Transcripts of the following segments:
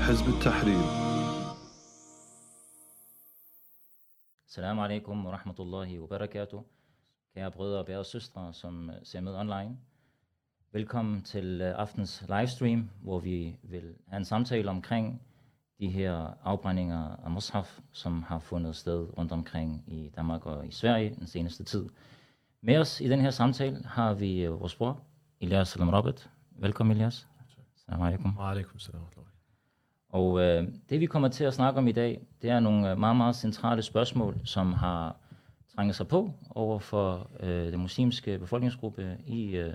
حزب التحرير Salam alaikum wa rahmatullahi wa barakatuh. Kære brødre og søstre, som øh, ser med online. Velkommen til øh, aftens livestream, hvor vi vil have en samtale omkring de her afbrændinger af Mus'haf, som har fundet sted rundt omkring i Danmark og i Sverige den seneste tid. Med os i den her samtale har vi øh, vores bror, Elias Salam Robert. Velkommen, Elias. Salam alaikum. Wa alaikum salam. og øh, det vi kommer til at snakke om i dag, det er nogle øh, meget, meget centrale spørgsmål, som har trængt sig på over for øh, den muslimske befolkningsgruppe i øh,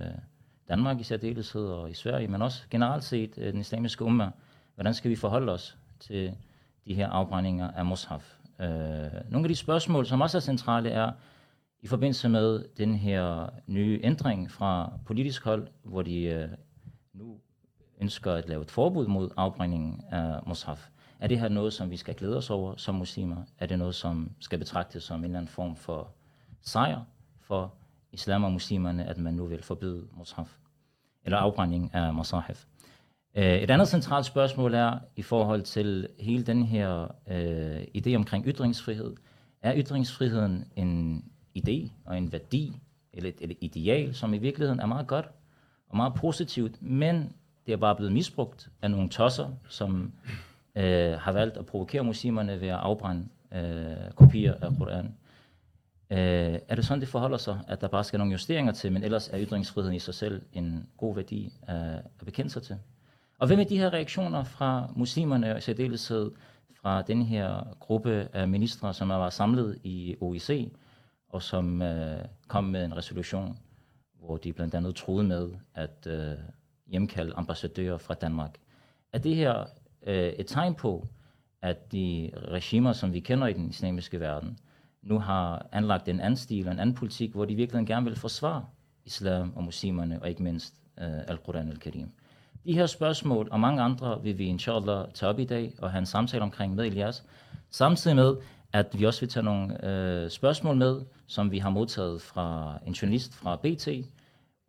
Danmark i særdeleshed og i Sverige, men også generelt set øh, den islamiske umma. Hvordan skal vi forholde os til de her afbrændinger af Mus'haf? Øh, nogle af de spørgsmål, som også er centrale, er i forbindelse med den her nye ændring fra politisk hold, hvor de øh, nu ønsker at lave et forbud mod afbrændingen af Mus'haf. Er det her noget, som vi skal glæde os over som muslimer? Er det noget, som skal betragtes som en eller anden form for sejr for islam og muslimerne, at man nu vil forbyde Mus'haf? Eller afbrænding af mushaf? Øh, et andet centralt spørgsmål er i forhold til hele den her øh, idé omkring ytringsfrihed. Er ytringsfriheden en idé og en værdi, eller et, et ideal, som i virkeligheden er meget godt og meget positivt, men det er bare blevet misbrugt af nogle tosser, som øh, har valgt at provokere muslimerne ved at afbrænde øh, kopier af Koranen. Øh, er det sådan, det forholder sig, at der bare skal nogle justeringer til, men ellers er ytringsfriheden i sig selv en god værdi at, at bekende sig til? Og hvad med de her reaktioner fra muslimerne, og i særdeleshed fra den her gruppe af ministre, som var samlet i OIC, og som øh, kom med en resolution, hvor de blandt andet troede med, at øh, hjemkalde ambassadører fra Danmark. Er det her øh, et tegn på, at de regimer, som vi kender i den islamiske verden, nu har anlagt en anden stil og en anden politik, hvor de virkelig gerne vil forsvare islam og muslimerne, og ikke mindst øh, al-Quran al-Karim. De her spørgsmål og mange andre vil vi inshallah tage op i dag og have en samtale omkring med Elias. Samtidig med, at vi også vil tage nogle øh, spørgsmål med, som vi har modtaget fra en journalist fra BT,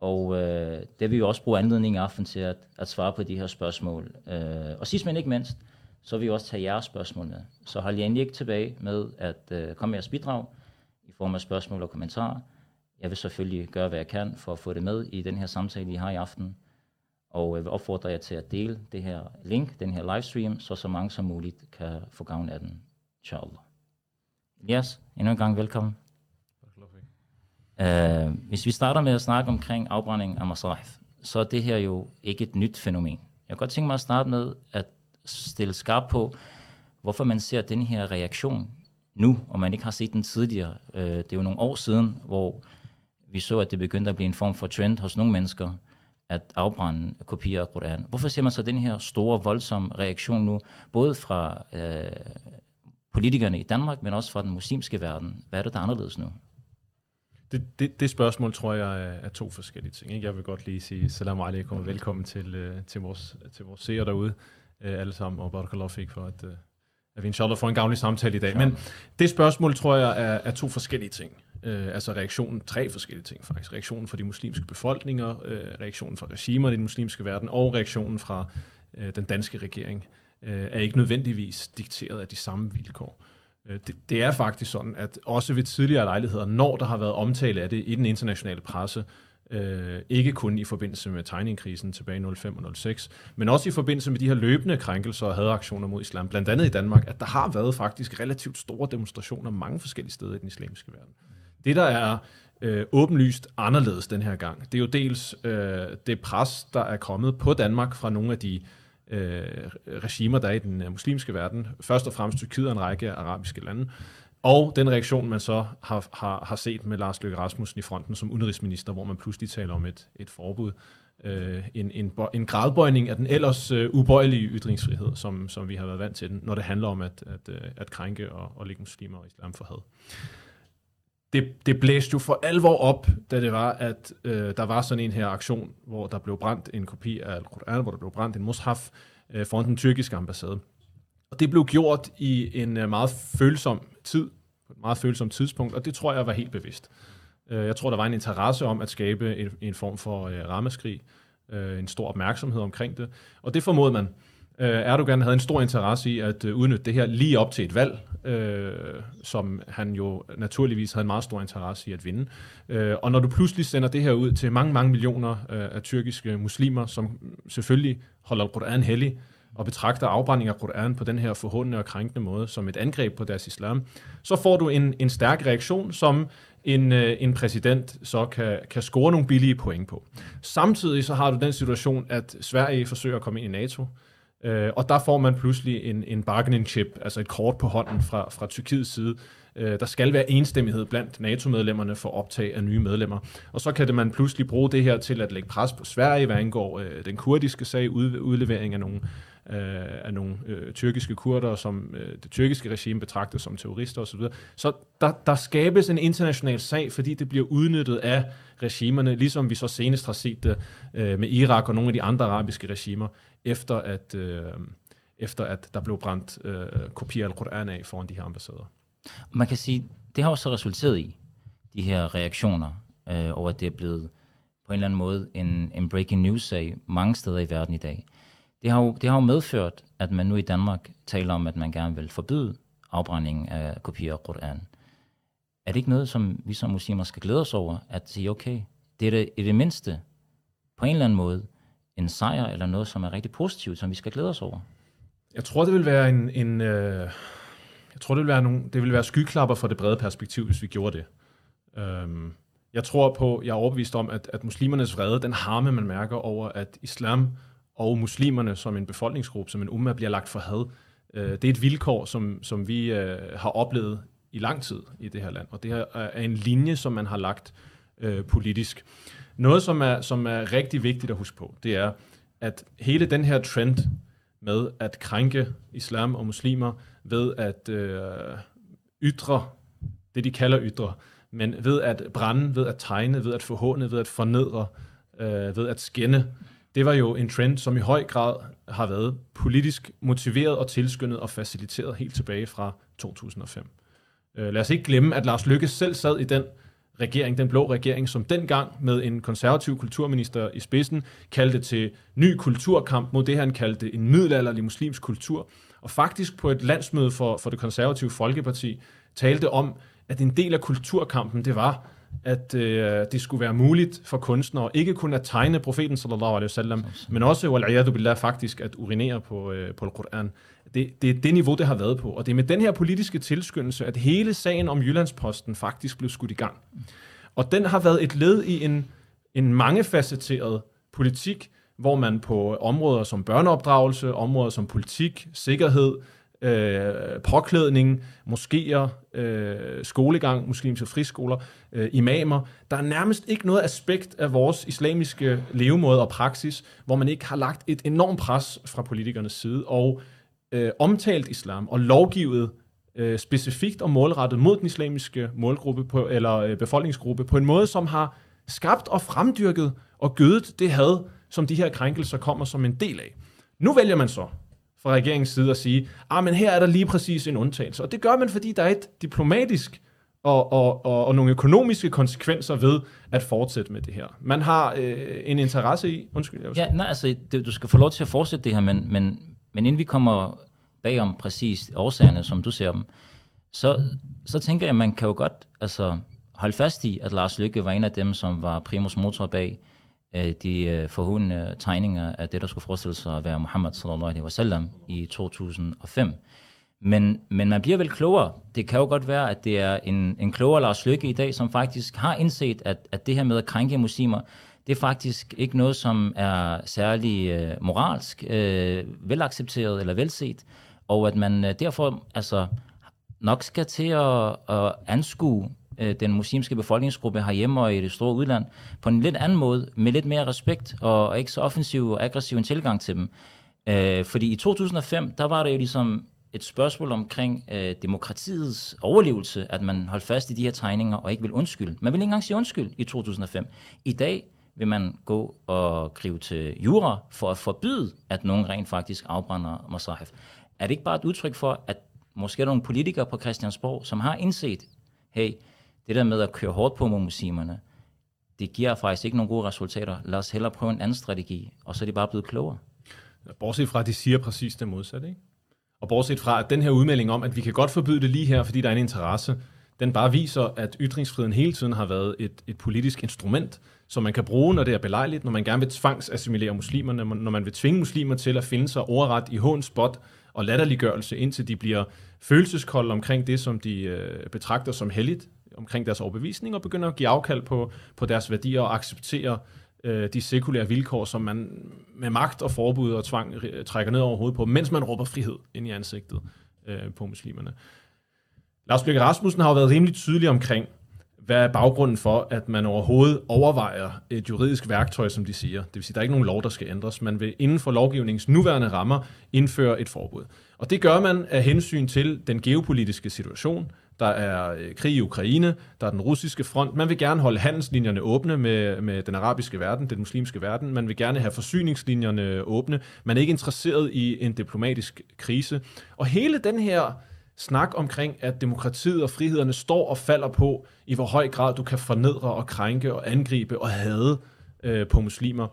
og øh, det vil vi også bruge anledning i aften til at, at svare på de her spørgsmål. Øh, og sidst men ikke mindst, så vil vi også tage jeres spørgsmål med. Så hold jer endelig ikke tilbage med at øh, komme med jeres bidrag i form af spørgsmål og kommentarer. Jeg vil selvfølgelig gøre, hvad jeg kan for at få det med i den her samtale, vi har i aften. Og jeg vil opfordre jer til at dele det her link, den her livestream, så så mange som muligt kan få gavn af den. Inshallah. Yes, endnu en gang velkommen. Øh, hvis vi starter med at snakke omkring afbrænding af masraf, så er det her jo ikke et nyt fænomen. Jeg kan godt tænke mig at starte med at stille skarp på, hvorfor man ser den her reaktion nu, og man ikke har set den tidligere. Øh, det er jo nogle år siden, hvor vi så, at det begyndte at blive en form for trend hos nogle mennesker, at afbrænde kopier af Koran. Hvorfor ser man så den her store, voldsomme reaktion nu, både fra øh, politikerne i Danmark, men også fra den muslimske verden? Hvad er det, der er anderledes nu? Det, det, det spørgsmål tror jeg er, er to forskellige ting. Ikke? Jeg vil godt lige sige salam alaikum og velkommen til, uh, til, vores, til vores seere derude, uh, alle sammen, og barakallahu fik for, at, uh, at vi inshallah får en gavnlig samtale i dag. Men det spørgsmål tror jeg er, er to forskellige ting. Uh, altså reaktionen, tre forskellige ting faktisk. Reaktionen fra de muslimske befolkninger, uh, reaktionen fra regimer i den muslimske verden, og reaktionen fra uh, den danske regering, uh, er ikke nødvendigvis dikteret af de samme vilkår. Øh, det, det er faktisk sådan, at også ved tidligere lejligheder, når der har været omtale af det i den internationale presse, øh, ikke kun i forbindelse med tegningkrisen tilbage i 05 og 06, men også i forbindelse med de her løbende krænkelser og hadaktioner mod islam, blandt andet i Danmark, at der har været faktisk relativt store demonstrationer mange forskellige steder i den islamiske verden. Det, der er øh, åbenlyst anderledes den her gang, det er jo dels øh, det pres, der er kommet på Danmark fra nogle af de øh, øh, regimer, der er i den øh, muslimske verden. Først og fremmest Tyrkiet og en række arabiske lande. Og den reaktion, man så har, har, har set med Lars Løkke Rasmussen i fronten som udenrigsminister, hvor man pludselig taler om et, et forbud. Øh, en, en, en gradbøjning af den ellers øh, ubøjelige ytringsfrihed, som, som vi har været vant til den, når det handler om at, at, øh, at krænke og, og lægge muslimer og islam for had. Det, det blæste jo for alvor op, da det var, at øh, der var sådan en her aktion, hvor der blev brændt en kopi af Al-Quran, hvor der blev brændt en mushaf øh, foran den tyrkiske ambassade. Og det blev gjort i en øh, meget følsom tid, på et meget følsomt tidspunkt, og det tror jeg var helt bevidst. Øh, jeg tror, der var en interesse om at skabe en, en form for øh, rammeskrig, øh, en stor opmærksomhed omkring det, og det formodede man. Øh, Øh, Erdogan havde en stor interesse i at øh, udnytte det her lige op til et valg, øh, som han jo naturligvis havde en meget stor interesse i at vinde. Øh, og når du pludselig sender det her ud til mange, mange millioner øh, af tyrkiske muslimer, som selvfølgelig holder Quran hellig, og betragter afbrænding af Quran på den her forhåndende og krænkende måde som et angreb på deres islam, så får du en, en stærk reaktion, som en, øh, en præsident så kan, kan score nogle billige point på. Samtidig så har du den situation, at Sverige forsøger at komme ind i NATO, øh, Øh, og der får man pludselig en, en bargaining chip, altså et kort på hånden fra, fra Tyrkiets side. Øh, der skal være enstemmighed blandt NATO-medlemmerne for optag af nye medlemmer. Og så kan det man pludselig bruge det her til at lægge pres på Sverige, hvad angår øh, den kurdiske sag, ud, udlevering af nogle øh, af nogle øh, tyrkiske kurder, som øh, det tyrkiske regime betragter som terrorister osv. Så der, der skabes en international sag, fordi det bliver udnyttet af regimerne, ligesom vi så senest har set det øh, med Irak og nogle af de andre arabiske regimer, efter at, øh, efter at der blev brændt øh, kopier af Koran af foran de her ambassader. Man kan sige, det har også resulteret i de her reaktioner øh, over, at det er blevet på en eller anden måde en, en breaking news-sag mange steder i verden i dag. Det har, jo, det har jo medført, at man nu i Danmark taler om, at man gerne vil forbyde afbrændingen af kopier af Koran. Er det ikke noget, som vi som muslimer skal glæde os over, at sige, okay, det er det, i det mindste på en eller anden måde en sejr eller noget, som er rigtig positivt, som vi skal glæde os over? Jeg tror, det vil være en, en øh, jeg tror, det vil være nogle, det vil være skyklapper for det brede perspektiv, hvis vi gjorde det. Øhm, jeg tror på, jeg er overbevist om, at, at muslimernes vrede, den harme, man mærker over, at islam og muslimerne som en befolkningsgruppe, som en umma, bliver lagt for had. Øh, det er et vilkår, som, som vi øh, har oplevet i lang tid i det her land, og det her er en linje, som man har lagt øh, politisk. Noget, som er, som er rigtig vigtigt at huske på, det er, at hele den her trend med at krænke islam og muslimer ved at øh, ytre det, de kalder ytre, men ved at brænde, ved at tegne, ved at forhåne, ved at fornedre, øh, ved at skænde, det var jo en trend, som i høj grad har været politisk motiveret og tilskyndet og faciliteret helt tilbage fra 2005. Øh, lad os ikke glemme, at Lars Lykke selv sad i den regering, den blå regering, som dengang med en konservativ kulturminister i spidsen kaldte til ny kulturkamp mod det, han kaldte en middelalderlig muslimsk kultur. Og faktisk på et landsmøde for, for det konservative Folkeparti talte om, at en del af kulturkampen, det var at øh, det skulle være muligt for kunstnere ikke kun at tegne profeten sallallahu alaihi wasallam, men også wal billah faktisk at urinere på øh, på Koran. Det, det er det niveau det har været på, og det er med den her politiske tilskyndelse at hele sagen om Jyllandsposten faktisk blev skudt i gang. Og den har været et led i en en mangefacetteret politik, hvor man på områder som børneopdragelse, områder som politik, sikkerhed, øh, påklædning, moskéer, øh, skolegang, muslimske friskoler, øh, imamer. Der er nærmest ikke noget aspekt af vores islamiske levemåde og praksis, hvor man ikke har lagt et enormt pres fra politikernes side og øh, omtalt islam og lovgivet øh, specifikt og målrettet mod den islamiske målgruppe på, eller øh, befolkningsgruppe på en måde, som har skabt og fremdyrket og gødet det had, som de her krænkelser kommer som en del af. Nu vælger man så fra regeringens side at sige, ah, men her er der lige præcis en undtagelse. Og det gør man, fordi der er et diplomatisk og, og, og, og nogle økonomiske konsekvenser ved at fortsætte med det her. Man har øh, en interesse i... Undskyld, jeg Ja, nej, altså, det, du skal få lov til at fortsætte det her, men, men, men inden vi kommer bagom præcis årsagerne, som du ser dem, så, så tænker jeg, at man kan jo godt altså, holde fast i, at Lars Lykke var en af dem, som var primus motor bag øh, de øh, forhåndende tegninger af det, der skulle forestille sig at være Muhammad sallallahu alaihi wasallam i 2005. Men, men man bliver vel klogere. Det kan jo godt være, at det er en, en klogere Lars Lykke i dag, som faktisk har indset, at, at det her med at krænke muslimer, det er faktisk ikke noget, som er særlig øh, moralsk, øh, velaccepteret eller velset, og at man øh, derfor altså, nok skal til at, at anskue øh, den muslimske befolkningsgruppe herhjemme og i det store udland på en lidt anden måde, med lidt mere respekt og ikke så offensiv og aggressiv en tilgang til dem. Øh, fordi i 2005, der var det jo ligesom et spørgsmål omkring øh, demokratiets overlevelse, at man holdt fast i de her tegninger og ikke vil undskylde. Man vil ikke engang sige undskyld i 2005. I dag vil man gå og gribe til jura for at forbyde, at nogen rent faktisk afbrænder Masahif. Er det ikke bare et udtryk for, at måske er nogle politikere på Christiansborg, som har indset, hey, det der med at køre hårdt på mod muslimerne, det giver faktisk ikke nogen gode resultater. Lad os hellere prøve en anden strategi, og så er de bare blevet klogere. Bortset fra, at de siger præcis det modsatte. Ikke? Og bortset fra, at den her udmelding om, at vi kan godt forbyde det lige her, fordi der er en interesse, den bare viser, at ytringsfriheden hele tiden har været et, et politisk instrument, som man kan bruge, når det er belejligt, når man gerne vil tvangsassimilere muslimerne, når man vil tvinge muslimer til at finde sig overret i hånd, spot og latterliggørelse, indtil de bliver følelseskolde omkring det, som de øh, betragter som helligt, omkring deres overbevisning, og begynder at give afkald på, på deres værdier og acceptere øh, de sekulære vilkår, som man med magt og forbud og tvang øh, trækker ned over hovedet på, mens man råber frihed ind i ansigtet øh, på muslimerne. Lars Løkke Rasmussen har jo været rimelig tydelig omkring, hvad er baggrunden for, at man overhovedet overvejer et juridisk værktøj, som de siger. Det vil sige, at der er ikke nogen lov, der skal ændres. Man vil inden for lovgivningens nuværende rammer indføre et forbud. Og det gør man af hensyn til den geopolitiske situation. Der er øh, krig i Ukraine, der er den russiske front. Man vil gerne holde handelslinjerne åbne med, med den arabiske verden, den muslimske verden. Man vil gerne have forsyningslinjerne åbne. Man er ikke interesseret i en diplomatisk krise. Og hele den her snak omkring, at demokratiet og frihederne står og falder på, i hvor høj grad du kan fornedre og krænke og angribe og hade øh, på muslimer,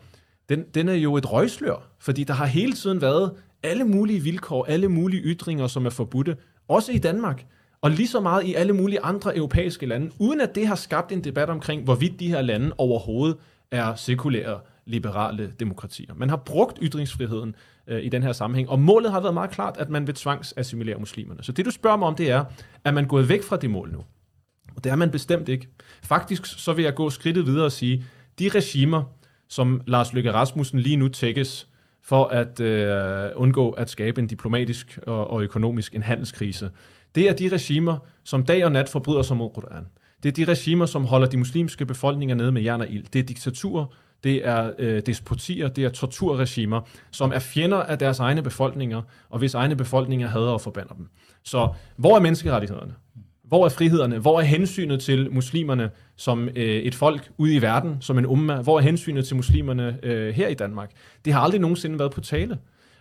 den, den er jo et røgslør, fordi der har hele tiden været alle mulige vilkår, alle mulige ytringer, som er forbudte, også i Danmark, og lige så meget i alle mulige andre europæiske lande, uden at det har skabt en debat omkring, hvorvidt de her lande overhovedet er sekulære, liberale demokratier. Man har brugt ytringsfriheden øh, i den her sammenhæng. Og målet har været meget klart, at man vil tvangsassimilere muslimerne. Så det, du spørger mig om, det er, er man gået væk fra det mål nu? Og det er man bestemt ikke. Faktisk så vil jeg gå skridtet videre og sige, de regimer, som Lars Løkke Rasmussen lige nu tækkes for at øh, undgå at skabe en diplomatisk og, og økonomisk en handelskrise, det er de regimer, som dag og nat forbryder sig mod Koran. Det er de regimer, som holder de muslimske befolkninger nede med jern og ild. Det er diktaturer, det er øh, despotier, det er torturregimer, som er fjender af deres egne befolkninger, og hvis egne befolkninger hader og forbander dem. Så hvor er menneskerettighederne? Hvor er frihederne? Hvor er hensynet til muslimerne som øh, et folk ude i verden, som en umma? Hvor er hensynet til muslimerne øh, her i Danmark? Det har aldrig nogensinde været på tale.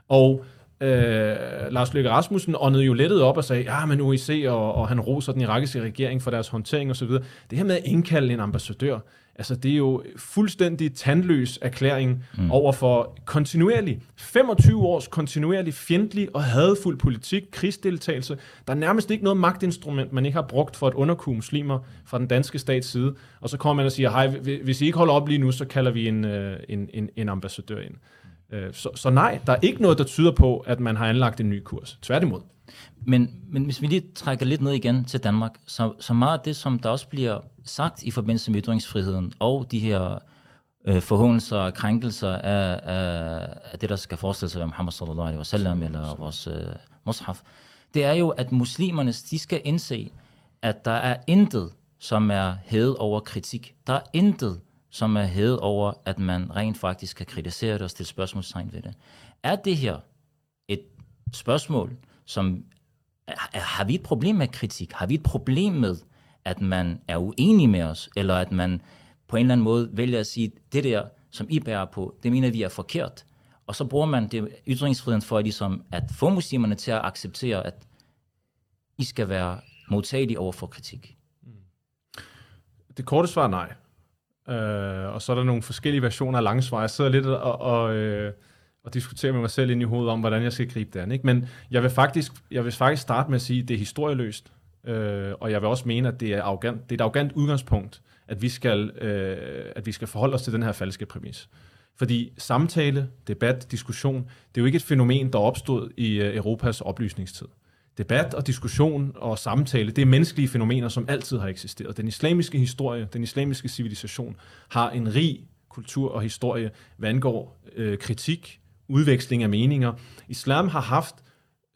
Og øh, Lars Løkke Rasmussen åndede jo lettet op og sagde, ja, men OIC, og, og han roser den irakiske regering for deres håndtering osv. Det her med at indkalde en ambassadør, Altså, det er jo fuldstændig tandløs erklæring mm. over for kontinuerlig, 25 års kontinuerlig fjendtlig og hadfuld politik, krigsdeltagelse. Der er nærmest ikke noget magtinstrument, man ikke har brugt for at underkue muslimer fra den danske stats side. Og så kommer man og siger, hej, hvis I ikke holder op lige nu, så kalder vi en, øh, en, en, en ambassadør ind. Øh, så, så nej, der er ikke noget, der tyder på, at man har anlagt en ny kurs. Tværtimod. Men, men hvis vi lige trækker lidt ned igen til Danmark, så, så meget af det, som der også bliver sagt i forbindelse med ytringsfriheden og de her øh, forhåndelser og krænkelser af, af, af det, der skal forestille sig ved Muhammad sallallahu alaihi wasallam eller vores øh, mushaf, det er jo, at muslimerne, de skal indse, at der er intet, som er hævet over kritik. Der er intet, som er hævet over, at man rent faktisk kan kritisere det og stille spørgsmålstegn ved det. Er det her et spørgsmål, som har vi et problem med kritik? Har vi et problem med, at man er uenig med os, eller at man på en eller anden måde vælger at sige, det der, som I bærer på, det mener vi er forkert. Og så bruger man det ytringsfriheden for ligesom at få muslimerne til at acceptere, at I skal være modtagelige over for kritik. Mm. Det korte svar er nej. Øh, og så er der nogle forskellige versioner af langsvar. Jeg sidder lidt og, og, øh, og diskutere med mig selv ind i hovedet om, hvordan jeg skal gribe det an. Ikke? Men jeg vil, faktisk, jeg vil faktisk starte med at sige, at det er historieløst. Øh, og jeg vil også mene, at det er, arrogant, det er et arrogant udgangspunkt, at vi, skal, øh, at vi skal forholde os til den her falske præmis. Fordi samtale, debat, diskussion, det er jo ikke et fænomen, der opstod i øh, Europas oplysningstid. Debat og diskussion og samtale, det er menneskelige fænomener, som altid har eksisteret. Den islamiske historie, den islamiske civilisation, har en rig kultur og historie, hvad angår øh, kritik, udveksling af meninger. Islam har haft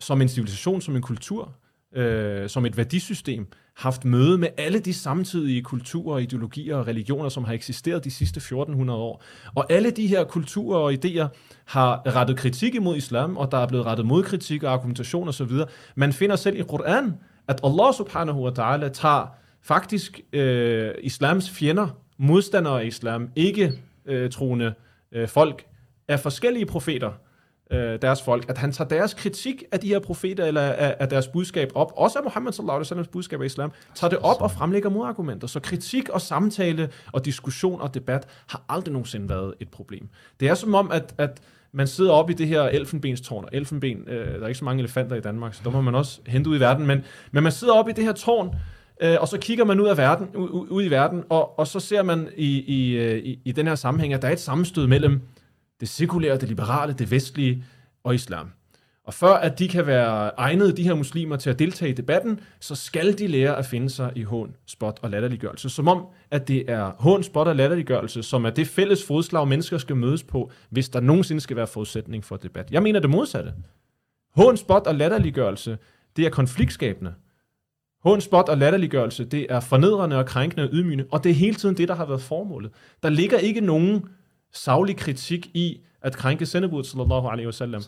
som en civilisation, som en kultur, øh, som et værdisystem, haft møde med alle de samtidige kulturer, ideologier og religioner, som har eksisteret de sidste 1400 år. Og alle de her kulturer og idéer har rettet kritik imod islam, og der er blevet rettet modkritik og argumentation osv. Man finder selv i Koran, at Allah subhanahu wa ta'ala tager faktisk øh, islams fjender, modstandere af islam, ikke øh, troende øh, folk, af forskellige profeter, øh, deres folk, at han tager deres kritik af de her profeter, eller af, af deres budskab op, også af Muhammad sallallahu alaihi wasallam budskab af islam, tager det op og fremlægger modargumenter. Så kritik og samtale og diskussion og debat har aldrig nogensinde været et problem. Det er som om, at, at man sidder oppe i det her elfenbenstårn, og elfenben, øh, der er ikke så mange elefanter i Danmark, så der må man også hente ud i verden, men, men man sidder oppe i det her tårn, øh, og så kigger man ud af verden, ud, ud i verden, og, og så ser man i, i, øh, i, i den her sammenhæng, at der er et sammenstød mellem det sekulære, det liberale, det vestlige og islam. Og før at de kan være egnede, de her muslimer, til at deltage i debatten, så skal de lære at finde sig i hån, spot og latterliggørelse. Som om, at det er hån, spot og latterliggørelse, som er det fælles fodslag, mennesker skal mødes på, hvis der nogensinde skal være forudsætning for debat. Jeg mener det modsatte. Hån, spot og latterliggørelse, det er konfliktskabende. Hån, spot og latterliggørelse, det er fornedrende og krænkende og ydmygende, og det er hele tiden det, der har været formålet. Der ligger ikke nogen savlig kritik i at krænke sendebud, sallallahu alaihi wasallam.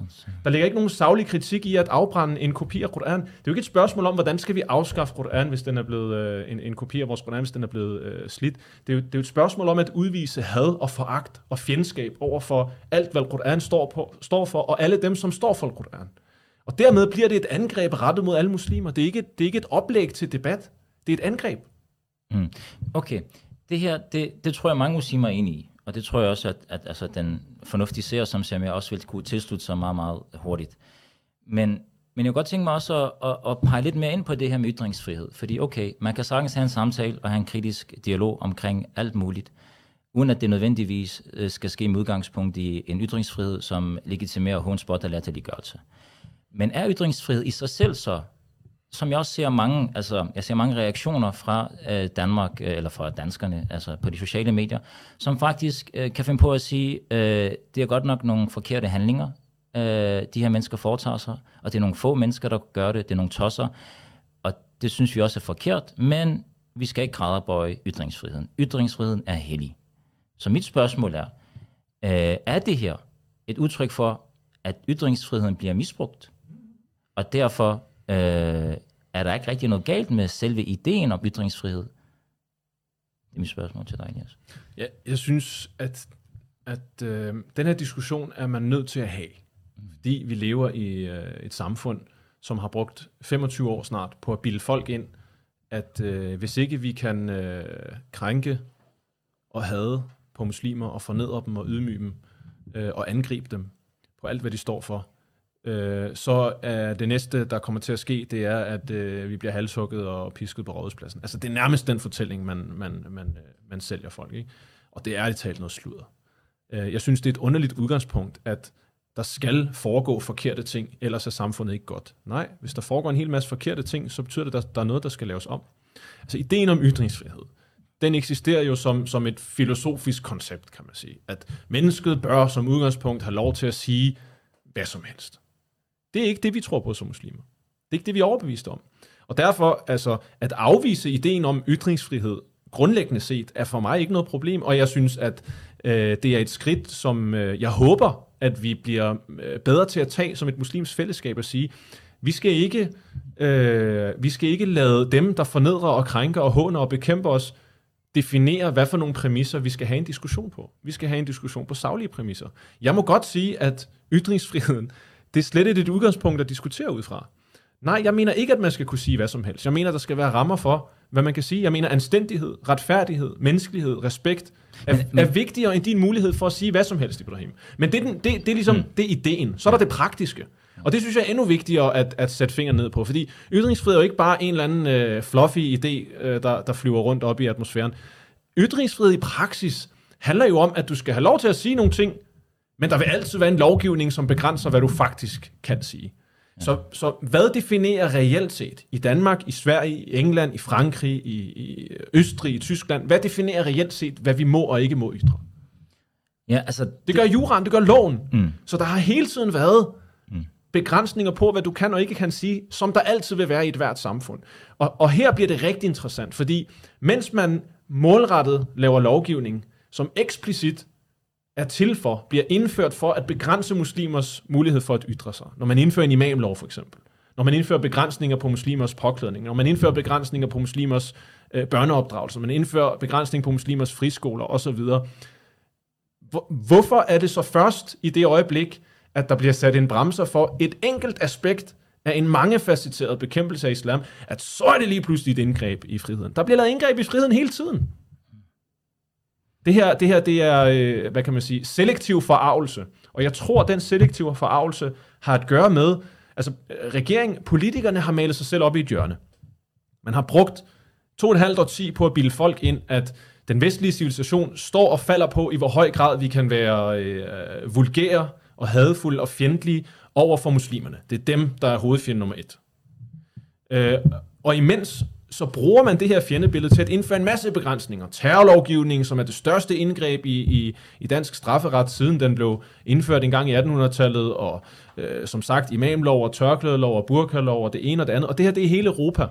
Der ligger ikke nogen savlig kritik i at afbrænde en kopi af Koran. Det er jo ikke et spørgsmål om, hvordan skal vi afskaffe Koran, hvis den er blevet, øh, en, en kopi af vores Koran, hvis den er blevet øh, slidt. Det er, jo, det er jo et spørgsmål om at udvise had og foragt og fjendskab over for alt, hvad Koran står, på, står for, og alle dem, som står for Koran. Og dermed bliver det et angreb rettet mod alle muslimer. Det er ikke, det er ikke et oplæg til debat. Det er et angreb. Mm. Okay. Det her, det, det tror jeg mange muslimer er enige i. Og det tror jeg også, at, at altså, den fornuftige seer, som ser jeg også vil kunne tilslutte sig meget, meget hurtigt. Men, men jeg kunne godt tænke mig også at, at, at pege lidt mere ind på det her med ytringsfrihed. Fordi okay, man kan sagtens have en samtale og have en kritisk dialog omkring alt muligt, uden at det nødvendigvis øh, skal ske med udgangspunkt i en ytringsfrihed, som legitimerer håndspot og latterliggørelse. Men er ytringsfrihed i sig selv så som jeg også ser mange, altså jeg ser mange reaktioner fra øh, Danmark, øh, eller fra danskerne, altså på de sociale medier, som faktisk øh, kan finde på at sige, øh, det er godt nok nogle forkerte handlinger, øh, de her mennesker foretager sig, og det er nogle få mennesker, der gør det, det er nogle tosser, og det synes vi også er forkert, men vi skal ikke græderbøje ytringsfriheden. Ytringsfriheden er hellig. Så mit spørgsmål er, øh, er det her et udtryk for, at ytringsfriheden bliver misbrugt, og derfor Øh, er der ikke rigtig noget galt med selve ideen om ytringsfrihed? Det er mit spørgsmål til dig, Niels. Ja, jeg synes, at, at øh, den her diskussion er man nødt til at have. Fordi vi lever i øh, et samfund, som har brugt 25 år snart på at bilde folk ind, at øh, hvis ikke vi kan øh, krænke og hade på muslimer og fornedre dem og ydmyge dem øh, og angribe dem på alt, hvad de står for, øh, så er det næste, der kommer til at ske, det er, at øh, vi bliver halshugget og pisket på rådhuspladsen. Altså, det er nærmest den fortælling, man, man, man, øh, man sælger folk. Ikke? Og det er ærligt talt noget sludder. Øh, jeg synes, det er et underligt udgangspunkt, at der skal foregå forkerte ting, ellers er samfundet ikke godt. Nej, hvis der foregår en hel masse forkerte ting, så betyder det, at der er noget, der skal laves om. Altså, ideen om ytringsfrihed, den eksisterer jo som, som et filosofisk koncept, kan man sige. At mennesket bør som udgangspunkt have lov til at sige hvad som helst. Det er ikke det, vi tror på som muslimer. Det er ikke det, vi er overbevist om. Og derfor, altså, at afvise ideen om ytringsfrihed, grundlæggende set, er for mig ikke noget problem, og jeg synes, at øh, det er et skridt, som øh, jeg håber, at vi bliver øh, bedre til at tage som et muslims fællesskab og sige, vi skal ikke, øh, vi skal ikke lade dem, der fornedrer og krænker og håner og bekæmper os, definere, hvad for nogle præmisser vi skal have en diskussion på. Vi skal have en diskussion på saglige præmisser. Jeg må godt sige, at ytringsfriheden det er slet ikke et udgangspunkt at diskutere ud fra. Nej, jeg mener ikke, at man skal kunne sige hvad som helst. Jeg mener, der skal være rammer for, hvad man kan sige. Jeg mener, anstændighed, retfærdighed, menneskelighed, respekt er, men, men, er vigtigere end din mulighed for at sige hvad som helst, Ibrahim. Men det, det, det er ligesom mm. det er ideen. Så er der det praktiske. Og det synes jeg er endnu vigtigere at, at sætte fingeren ned på, fordi ytringsfrihed er jo ikke bare en eller anden øh, fluffy idé, øh, der, der flyver rundt op i atmosfæren. Ytringsfrihed i praksis handler jo om, at du skal have lov til at sige nogle ting, men der vil altid være en lovgivning, som begrænser, hvad du faktisk kan sige. Så, så hvad definerer reelt set i Danmark, i Sverige, i England, i Frankrig, i, i Østrig, i Tyskland, hvad definerer reelt set, hvad vi må og ikke må ytre? Ja, altså, det, det gør juraen, det gør loven. Mm. Så der har hele tiden været mm. begrænsninger på, hvad du kan og ikke kan sige, som der altid vil være i et hvert samfund. Og, og her bliver det rigtig interessant, fordi mens man målrettet laver lovgivning, som eksplicit er til for, bliver indført for at begrænse muslimers mulighed for at ytre sig. Når man indfører en imamlov for eksempel. Når man indfører begrænsninger på muslimers påklædning. Når man indfører begrænsninger på muslimers øh, børneopdragelse. Man indfører begrænsning på muslimers friskoler osv. Hvor, hvorfor er det så først i det øjeblik, at der bliver sat en bremser for et enkelt aspekt af en mangefacetteret bekæmpelse af islam, at så er det lige pludselig et indgreb i friheden. Der bliver lavet indgreb i friheden hele tiden. Det her, det her det er, øh, hvad kan man sige, selektiv forarvelse. Og jeg tror, at den selektive forarvelse har at gøre med, altså øh, regeringen, politikerne har malet sig selv op i et hjørne. Man har brugt to og et halvt årti på at bilde folk ind, at den vestlige civilisation står og falder på, i hvor høj grad vi kan være øh, vulgære og hadfulde og fjendtlige over for muslimerne. Det er dem, der er hovedfjende nummer et. Øh, og imens så bruger man det her fjendebillede til at indføre en masse begrænsninger. Terrorlovgivningen, som er det største indgreb i, i, i dansk strafferet, siden den blev indført en gang i 1800-tallet, og øh, som sagt imamlov og tørklædelov og burkalov og det ene og det andet. Og det her, det er hele Europa.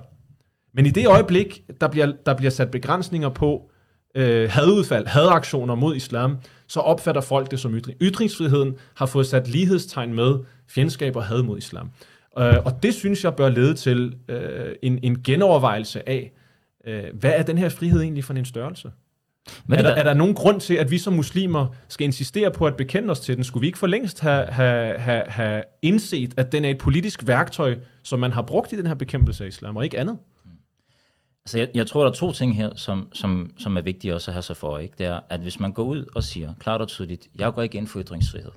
Men i det øjeblik, der bliver, der bliver sat begrænsninger på øh, hadudfald, hadaktioner mod islam, så opfatter folk det som ytring. Ytringsfriheden har fået sat lighedstegn med fjendskab og had mod islam. Øh, og det synes jeg bør lede til øh, en, en genovervejelse af, øh, hvad er den her frihed egentlig for en størrelse? Men er, der, er der nogen grund til, at vi som muslimer skal insistere på at bekende os til den? Skulle vi ikke for længst have, have, have, have indset, at den er et politisk værktøj, som man har brugt i den her bekæmpelse af islam, og ikke andet? Altså, jeg, jeg tror, der er to ting her, som, som, som er vigtige også at have sig for. Ikke? Det er, at hvis man går ud og siger klart og tydeligt, jeg går ikke ind for ytringsfrihed.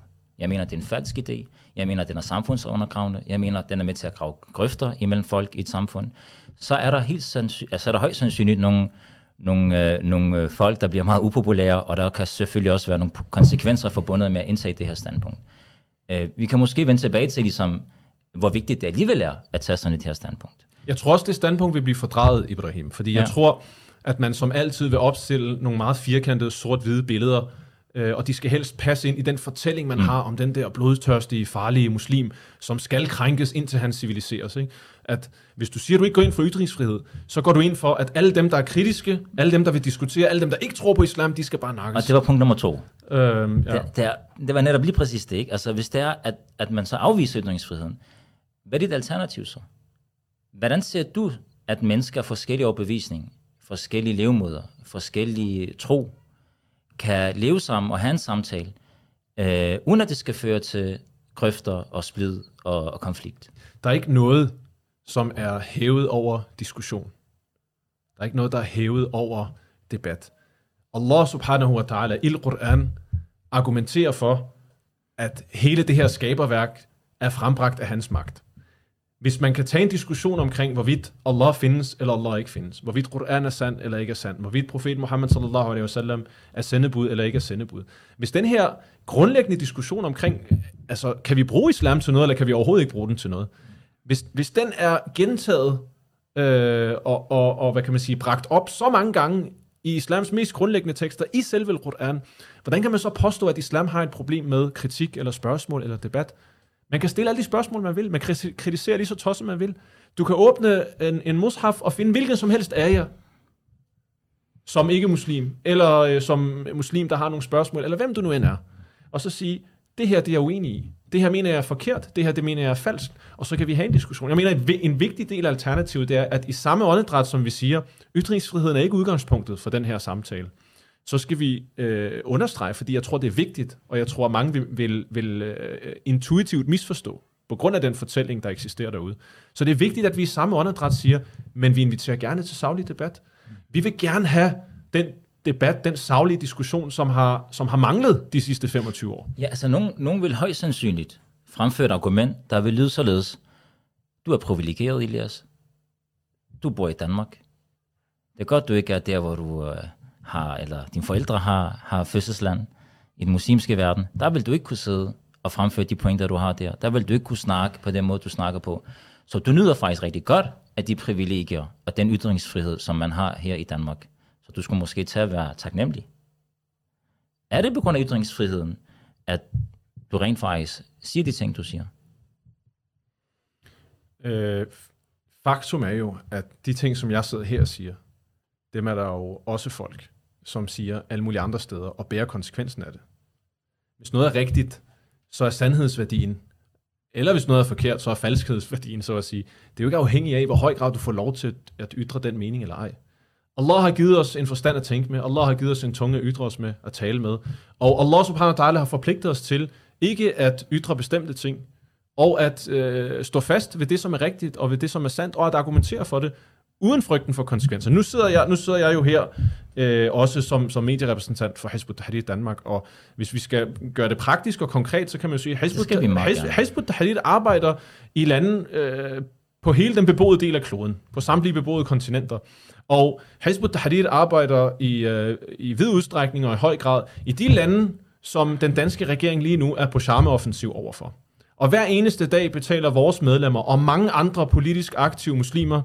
Jeg mener, det er en falsk idé. Jeg mener, den er samfundsundergravende. Jeg mener, den er med til at grave grøfter imellem folk i et samfund. Så er der, helt sandsyn- altså, er der højst sandsynligt nogle, nogle, øh, nogle øh, folk, der bliver meget upopulære, og der kan selvfølgelig også være nogle konsekvenser forbundet med at indtage det her standpunkt. Øh, vi kan måske vende tilbage til, ligesom, hvor vigtigt det alligevel er at tage sådan et her standpunkt. Jeg tror også, det standpunkt vil blive fordrejet, Ibrahim, fordi ja. jeg tror, at man som altid vil opstille nogle meget firkantede sort-hvide billeder øh, og de skal helst passe ind i den fortælling, man mm. har om den der blodtørstige, farlige muslim, som skal krænkes, indtil han civiliseres. Ikke? At hvis du siger, at du ikke går ind for ytringsfrihed, så går du ind for, at alle dem, der er kritiske, alle dem, der vil diskutere, alle dem, der ikke tror på islam, de skal bare nakkes. Og det var punkt nummer to. Øhm, ja. det, det, er, det var netop lige præcis det. Ikke? Altså, hvis det er, at, at man så afviser ytringsfriheden, hvad er dit alternativ så? Hvordan ser du, at mennesker har forskellige overbevisning, forskellige levemåder, forskellige tro, kan leve sammen og have en samtale, øh, uden at det skal føre til grøfter og splid og, og konflikt. Der er ikke noget, som er hævet over diskussion. Der er ikke noget, der er hævet over debat. Allah subhanahu wa ta'ala i Quran argumenterer for, at hele det her skaberværk er frembragt af hans magt hvis man kan tage en diskussion omkring, hvorvidt Allah findes eller Allah ikke findes, hvorvidt Quran er sand eller ikke er sand, hvorvidt profet Muhammad sallallahu alaihi wasallam er sendebud eller ikke er sendebud. Hvis den her grundlæggende diskussion omkring, altså kan vi bruge islam til noget, eller kan vi overhovedet ikke bruge den til noget, hvis, hvis den er gentaget øh, og, og, og, hvad kan man sige, bragt op så mange gange i islams mest grundlæggende tekster i selve Quran, hvordan kan man så påstå, at islam har et problem med kritik eller spørgsmål eller debat? Man kan stille alle de spørgsmål, man vil. Man kan kritisere lige så tosset, man vil. Du kan åbne en, en mushaf og finde hvilken som helst af jer, som ikke muslim, eller øh, som muslim, der har nogle spørgsmål, eller hvem du nu end er, og så sige, det her det er jeg uenig i. Det her mener jeg er forkert, det her det mener jeg er falsk, og så kan vi have en diskussion. Jeg mener, en, en vigtig del af alternativet det er, at i samme åndedræt, som vi siger, ytringsfriheden er ikke udgangspunktet for den her samtale så skal vi øh, understrege, fordi jeg tror, det er vigtigt, og jeg tror, mange vil, vil, vil øh, intuitivt misforstå, på grund af den fortælling, der eksisterer derude. Så det er vigtigt, at vi i samme åndedræt siger, men vi inviterer gerne til savlig debat. Vi vil gerne have den debat, den savlige diskussion, som har, som har manglet de sidste 25 år. Ja, altså nogen, nogen vil højst sandsynligt fremføre et argument, der vil lyde således. Du er privilegeret, Elias. Du bor i Danmark. Det er godt, du ikke er der, hvor du øh, har, eller dine forældre har, har fødselsland i den muslimske verden, der vil du ikke kunne sidde og fremføre de pointer, du har der. Der vil du ikke kunne snakke på den måde, du snakker på. Så du nyder faktisk rigtig godt af de privilegier og den ytringsfrihed, som man har her i Danmark. Så du skulle måske tage at være taknemmelig. Er det på grund af ytringsfriheden, at du rent faktisk siger de ting, du siger? Øh, faktum er jo, at de ting, som jeg sidder her og siger, dem er der jo også folk, som siger alle mulige andre steder, og bærer konsekvensen af det. Hvis noget er rigtigt, så er sandhedsværdien, eller hvis noget er forkert, så er falskhedsværdien, så at sige. Det er jo ikke afhængigt af, hvor høj grad du får lov til at ytre den mening eller ej. Allah har givet os en forstand at tænke med. Allah har givet os en tunge at ytre os med, at tale med. Og Allah subhanahu wa ta'ala har forpligtet os til ikke at ytre bestemte ting, og at øh, stå fast ved det, som er rigtigt, og ved det, som er sandt, og at argumentere for det, uden frygten for konsekvenser. Nu sidder jeg, nu sidder jeg jo her, øh, også som, som medierepræsentant for Hizb ut-Tahrir Danmark, og hvis vi skal gøre det praktisk og konkret, så kan man jo sige, at Hizb ut-Tahrir arbejder i lande øh, på hele den beboede del af kloden, på samtlige beboede kontinenter. Og Hizb ut-Tahrir arbejder i, øh, i vid udstrækning og i høj grad i de lande, som den danske regering lige nu er på charmeoffensiv overfor. Og hver eneste dag betaler vores medlemmer og mange andre politisk aktive muslimer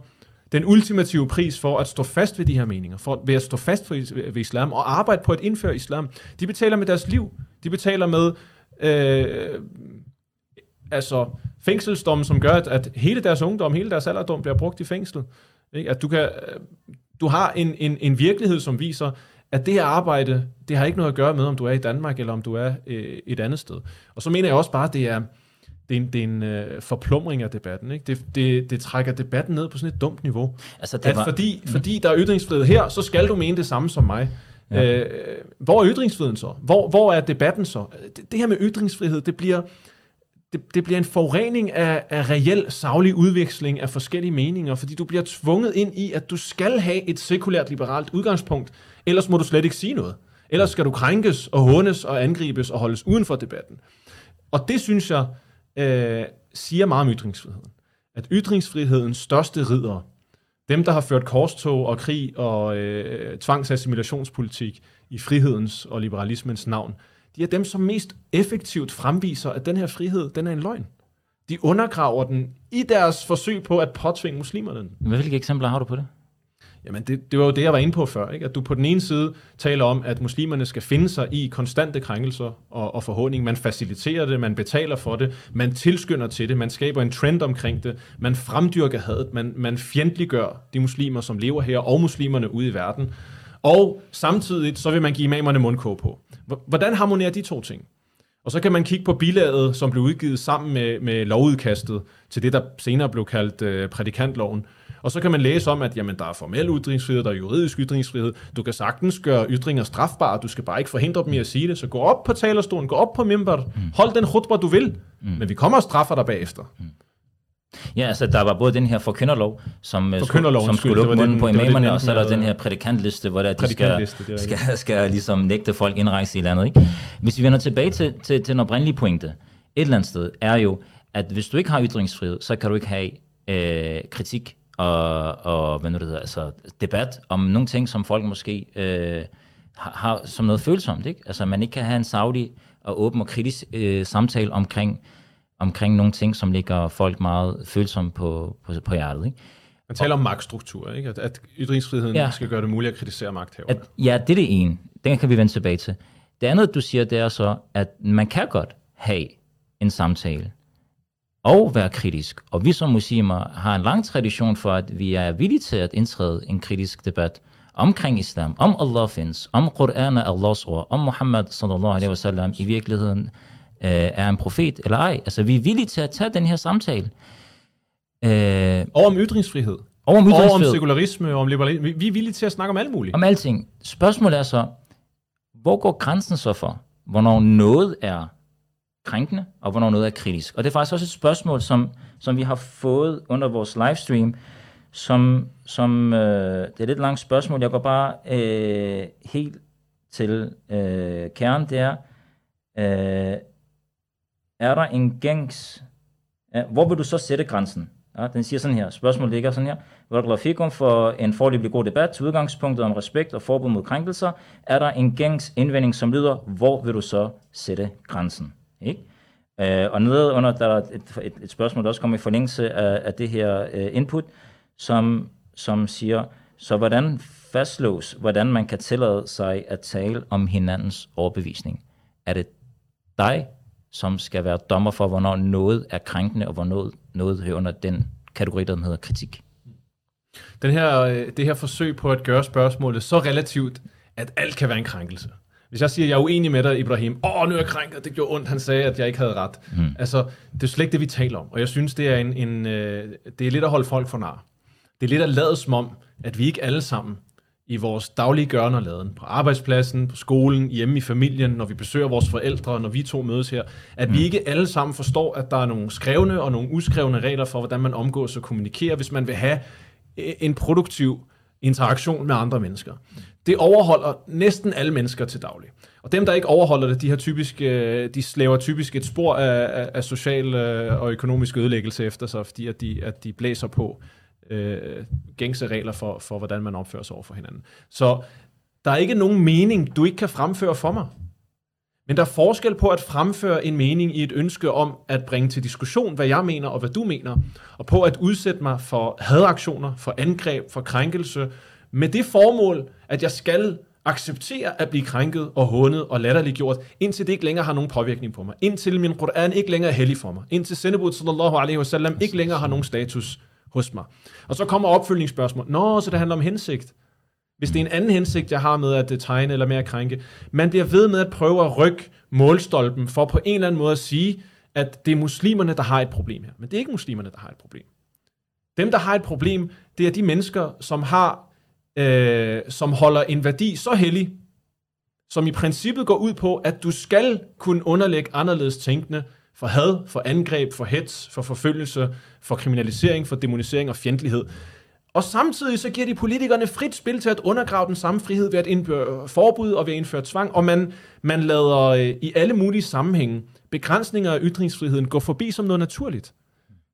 den ultimative pris for at stå fast ved de her meninger, for ved at stå fast ved islam og arbejde på at indføre islam. De betaler med deres liv. De betaler med øh, altså fængselsdommen, som gør, at, at hele deres ungdom, hele deres alderdom bliver brugt i fængsel. Ikke? At du, kan, du har en, en, en virkelighed, som viser, at det her arbejde, det har ikke noget at gøre med, om du er i Danmark, eller om du er øh, et andet sted. Og så mener jeg også bare, at det er, det er en, det er en øh, forplumring af debatten. Ikke? Det, det, det trækker debatten ned på sådan et dumt niveau. Altså, det var... at fordi, mm. fordi der er ytringsfrihed her, så skal du mene det samme som mig. Ja. Øh, hvor er ytringsfriheden så? Hvor, hvor er debatten så? Det, det her med ytringsfrihed, det bliver, det, det bliver en forurening af, af reel savlig udveksling af forskellige meninger, fordi du bliver tvunget ind i, at du skal have et sekulært liberalt udgangspunkt, ellers må du slet ikke sige noget. Ellers skal du krænkes og hånes og angribes og holdes uden for debatten. Og det synes jeg øh, siger meget om ytringsfriheden. At ytringsfrihedens største ridder, dem der har ført korstog og krig og øh, tvangsassimilationspolitik i frihedens og liberalismens navn, de er dem, som mest effektivt fremviser, at den her frihed, den er en løgn. De undergraver den i deres forsøg på at påtvinge muslimerne den. Hvilke eksempler har du på det? Jamen, det, det var jo det, jeg var inde på før. Ikke? At du på den ene side taler om, at muslimerne skal finde sig i konstante krænkelser og, og forhånding. Man faciliterer det, man betaler for det, man tilskynder til det, man skaber en trend omkring det, man fremdyrker hadet, man, man fjendtliggør de muslimer, som lever her, og muslimerne ude i verden. Og samtidig så vil man give imamerne mundkåb på. Hvordan harmonerer de to ting? Og så kan man kigge på bilaget, som blev udgivet sammen med, med lovudkastet til det, der senere blev kaldt øh, prædikantloven, og så kan man læse om, at jamen, der er formel ytringsfrihed, der er juridisk ytringsfrihed. Du kan sagtens gøre ytringer strafbare, du skal bare ikke forhindre dem i at sige det. Så gå op på talerstolen, gå op på mimbar, mm. hold den khutbah, du vil, mm. men vi kommer og straffer dig bagefter. Mm. Ja, altså der var både den her forkynderlov, som, øh, skulle, som skulle lukke munden på imamerne, og så er der den her prædikantliste, hvor der, de skal, skal, skal ligesom nægte folk indrejse i landet. Ikke? Hvis vi vender tilbage til, til, til den oprindelige pointe, et eller andet sted, er jo, at hvis du ikke har ytringsfrihed, så kan du ikke have øh, kritik og, og hvad nu det hedder, altså debat om nogle ting, som folk måske øh, har, har som noget følsomt. Ikke? Altså man ikke kan have en savlig og åben og kritisk øh, samtale omkring, omkring nogle ting, som ligger folk meget følsomme på, på, på hjertet. Ikke? Man taler og, om magtstruktur, ikke? At, at ytringsfriheden ja, skal gøre det muligt at kritisere magthaverne. At, ja, det er det ene. Den kan vi vende tilbage til. Det andet, du siger, det er så, at man kan godt have en samtale og være kritisk. Og vi som muslimer har en lang tradition for, at vi er villige til at indtræde en kritisk debat omkring islam, om Allah findes, om Koran er Allahs ord, om Muhammad sallallahu alaihi wasallam i virkeligheden øh, er en profet eller ej. Altså vi er villige til at tage den her samtale. Øh, og om ytringsfrihed. Og om ytringsfrihed. Og om sekularisme, og om liberalisme. Vi, vi er villige til at snakke om alt muligt. Om alting. Spørgsmålet er så, hvor går grænsen så for, hvornår noget er krænkende, og hvornår noget er kritisk. Og det er faktisk også et spørgsmål, som, som vi har fået under vores livestream, som, som øh, det er et lidt langt spørgsmål. Jeg går bare øh, helt til øh, kernen. Det er, øh, er der en gængs... Øh, hvor vil du så sætte grænsen? Ja, den siger sådan her. Spørgsmålet ligger sådan her. Barakallahu for en forløbig god debat til udgangspunktet om respekt og forbud mod krænkelser. Er der en gængs indvending, som lyder, hvor vil du så sætte grænsen? Ikke? Øh, og nede under, der er et, et, et spørgsmål, der også kommer i forlængelse af, af det her øh, input, som, som siger, så hvordan fastslås, hvordan man kan tillade sig at tale om hinandens overbevisning? Er det dig, som skal være dommer for, hvornår noget er krænkende, og hvornår noget hører under den kategori, der hedder kritik? Den her, øh, det her forsøg på at gøre spørgsmålet så relativt, at alt kan være en krænkelse. Hvis jeg siger, at jeg er uenig med dig, Ibrahim, åh, nu er jeg krænket, det gjorde ondt, han sagde, at jeg ikke havde ret. Mm. Altså, det er slet ikke det, vi taler om. Og jeg synes, det er, en, en, øh, det er lidt at holde folk for nar. Det er lidt at lade som om, at vi ikke alle sammen i vores daglige gørne og laden, på arbejdspladsen, på skolen, hjemme i familien, når vi besøger vores forældre, når vi to mødes her, at mm. vi ikke alle sammen forstår, at der er nogle skrevne og nogle uskrevne regler for, hvordan man omgås og kommunikerer, hvis man vil have en produktiv interaktion med andre mennesker. Det overholder næsten alle mennesker til daglig. Og dem, der ikke overholder det, de, har typisk, øh, de slæver typisk et spor af, af, social øh, og økonomisk ødelæggelse efter sig, fordi at de, at de blæser på øh, gængse regler for, for, hvordan man opfører sig over for hinanden. Så der er ikke nogen mening, du ikke kan fremføre for mig. Men der er forskel på at fremføre en mening i et ønske om at bringe til diskussion, hvad jeg mener og hvad du mener, og på at udsætte mig for hadaktioner, for angreb, for krænkelse, med det formål, at jeg skal acceptere at blive krænket og hånet og latterliggjort, indtil det ikke længere har nogen påvirkning på mig. Indtil min Koran ikke længere er hellig for mig. Indtil sendebud sallallahu alaihi wasallam ikke længere har nogen status hos mig. Og så kommer opfølgningsspørgsmål. Nå, så det handler om hensigt. Hvis det er en anden hensigt, jeg har med at øh, tegne eller med at krænke. Man bliver ved med at prøve at rykke målstolpen for på en eller anden måde at sige, at det er muslimerne, der har et problem her. Men det er ikke muslimerne, der har et problem. Dem, der har et problem, det er de mennesker, som har øh, som holder en værdi så hellig, som i princippet går ud på, at du skal kunne underlægge anderledes tænkende for had, for angreb, for hets, for forfølgelse, for kriminalisering, for demonisering og fjendtlighed. Og samtidig så giver de politikerne frit spil til at undergrave den samme frihed ved at indføre forbud og ved at indføre tvang, og man, man lader øh, i alle mulige sammenhænge begrænsninger af ytringsfriheden gå forbi som noget naturligt.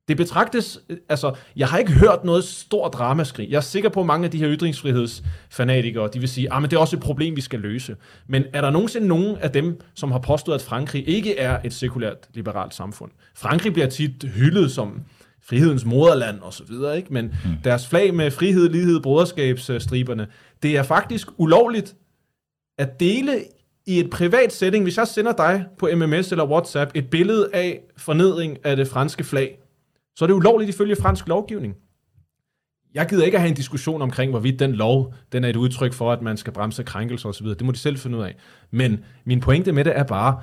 Det betragtes, altså, jeg har ikke hørt noget stort dramaskrig. Jeg er sikker på, at mange af de her ytringsfrihedsfanatikere, de vil sige, at ah, det er også et problem, vi skal løse. Men er der nogensinde nogen af dem, som har påstået, at Frankrig ikke er et sekulært liberalt samfund? Frankrig bliver tit hyldet som frihedens moderland og så videre, ikke? men mm. deres flag med frihed, lighed, broderskabsstriberne, det er faktisk ulovligt at dele i et privat setting, hvis jeg sender dig på MMS eller WhatsApp et billede af fornedring af det franske flag, så er det ulovligt ifølge fransk lovgivning. Jeg gider ikke at have en diskussion omkring, hvorvidt den lov den er et udtryk for, at man skal bremse krænkelser osv. Det må de selv finde ud af. Men min pointe med det er bare,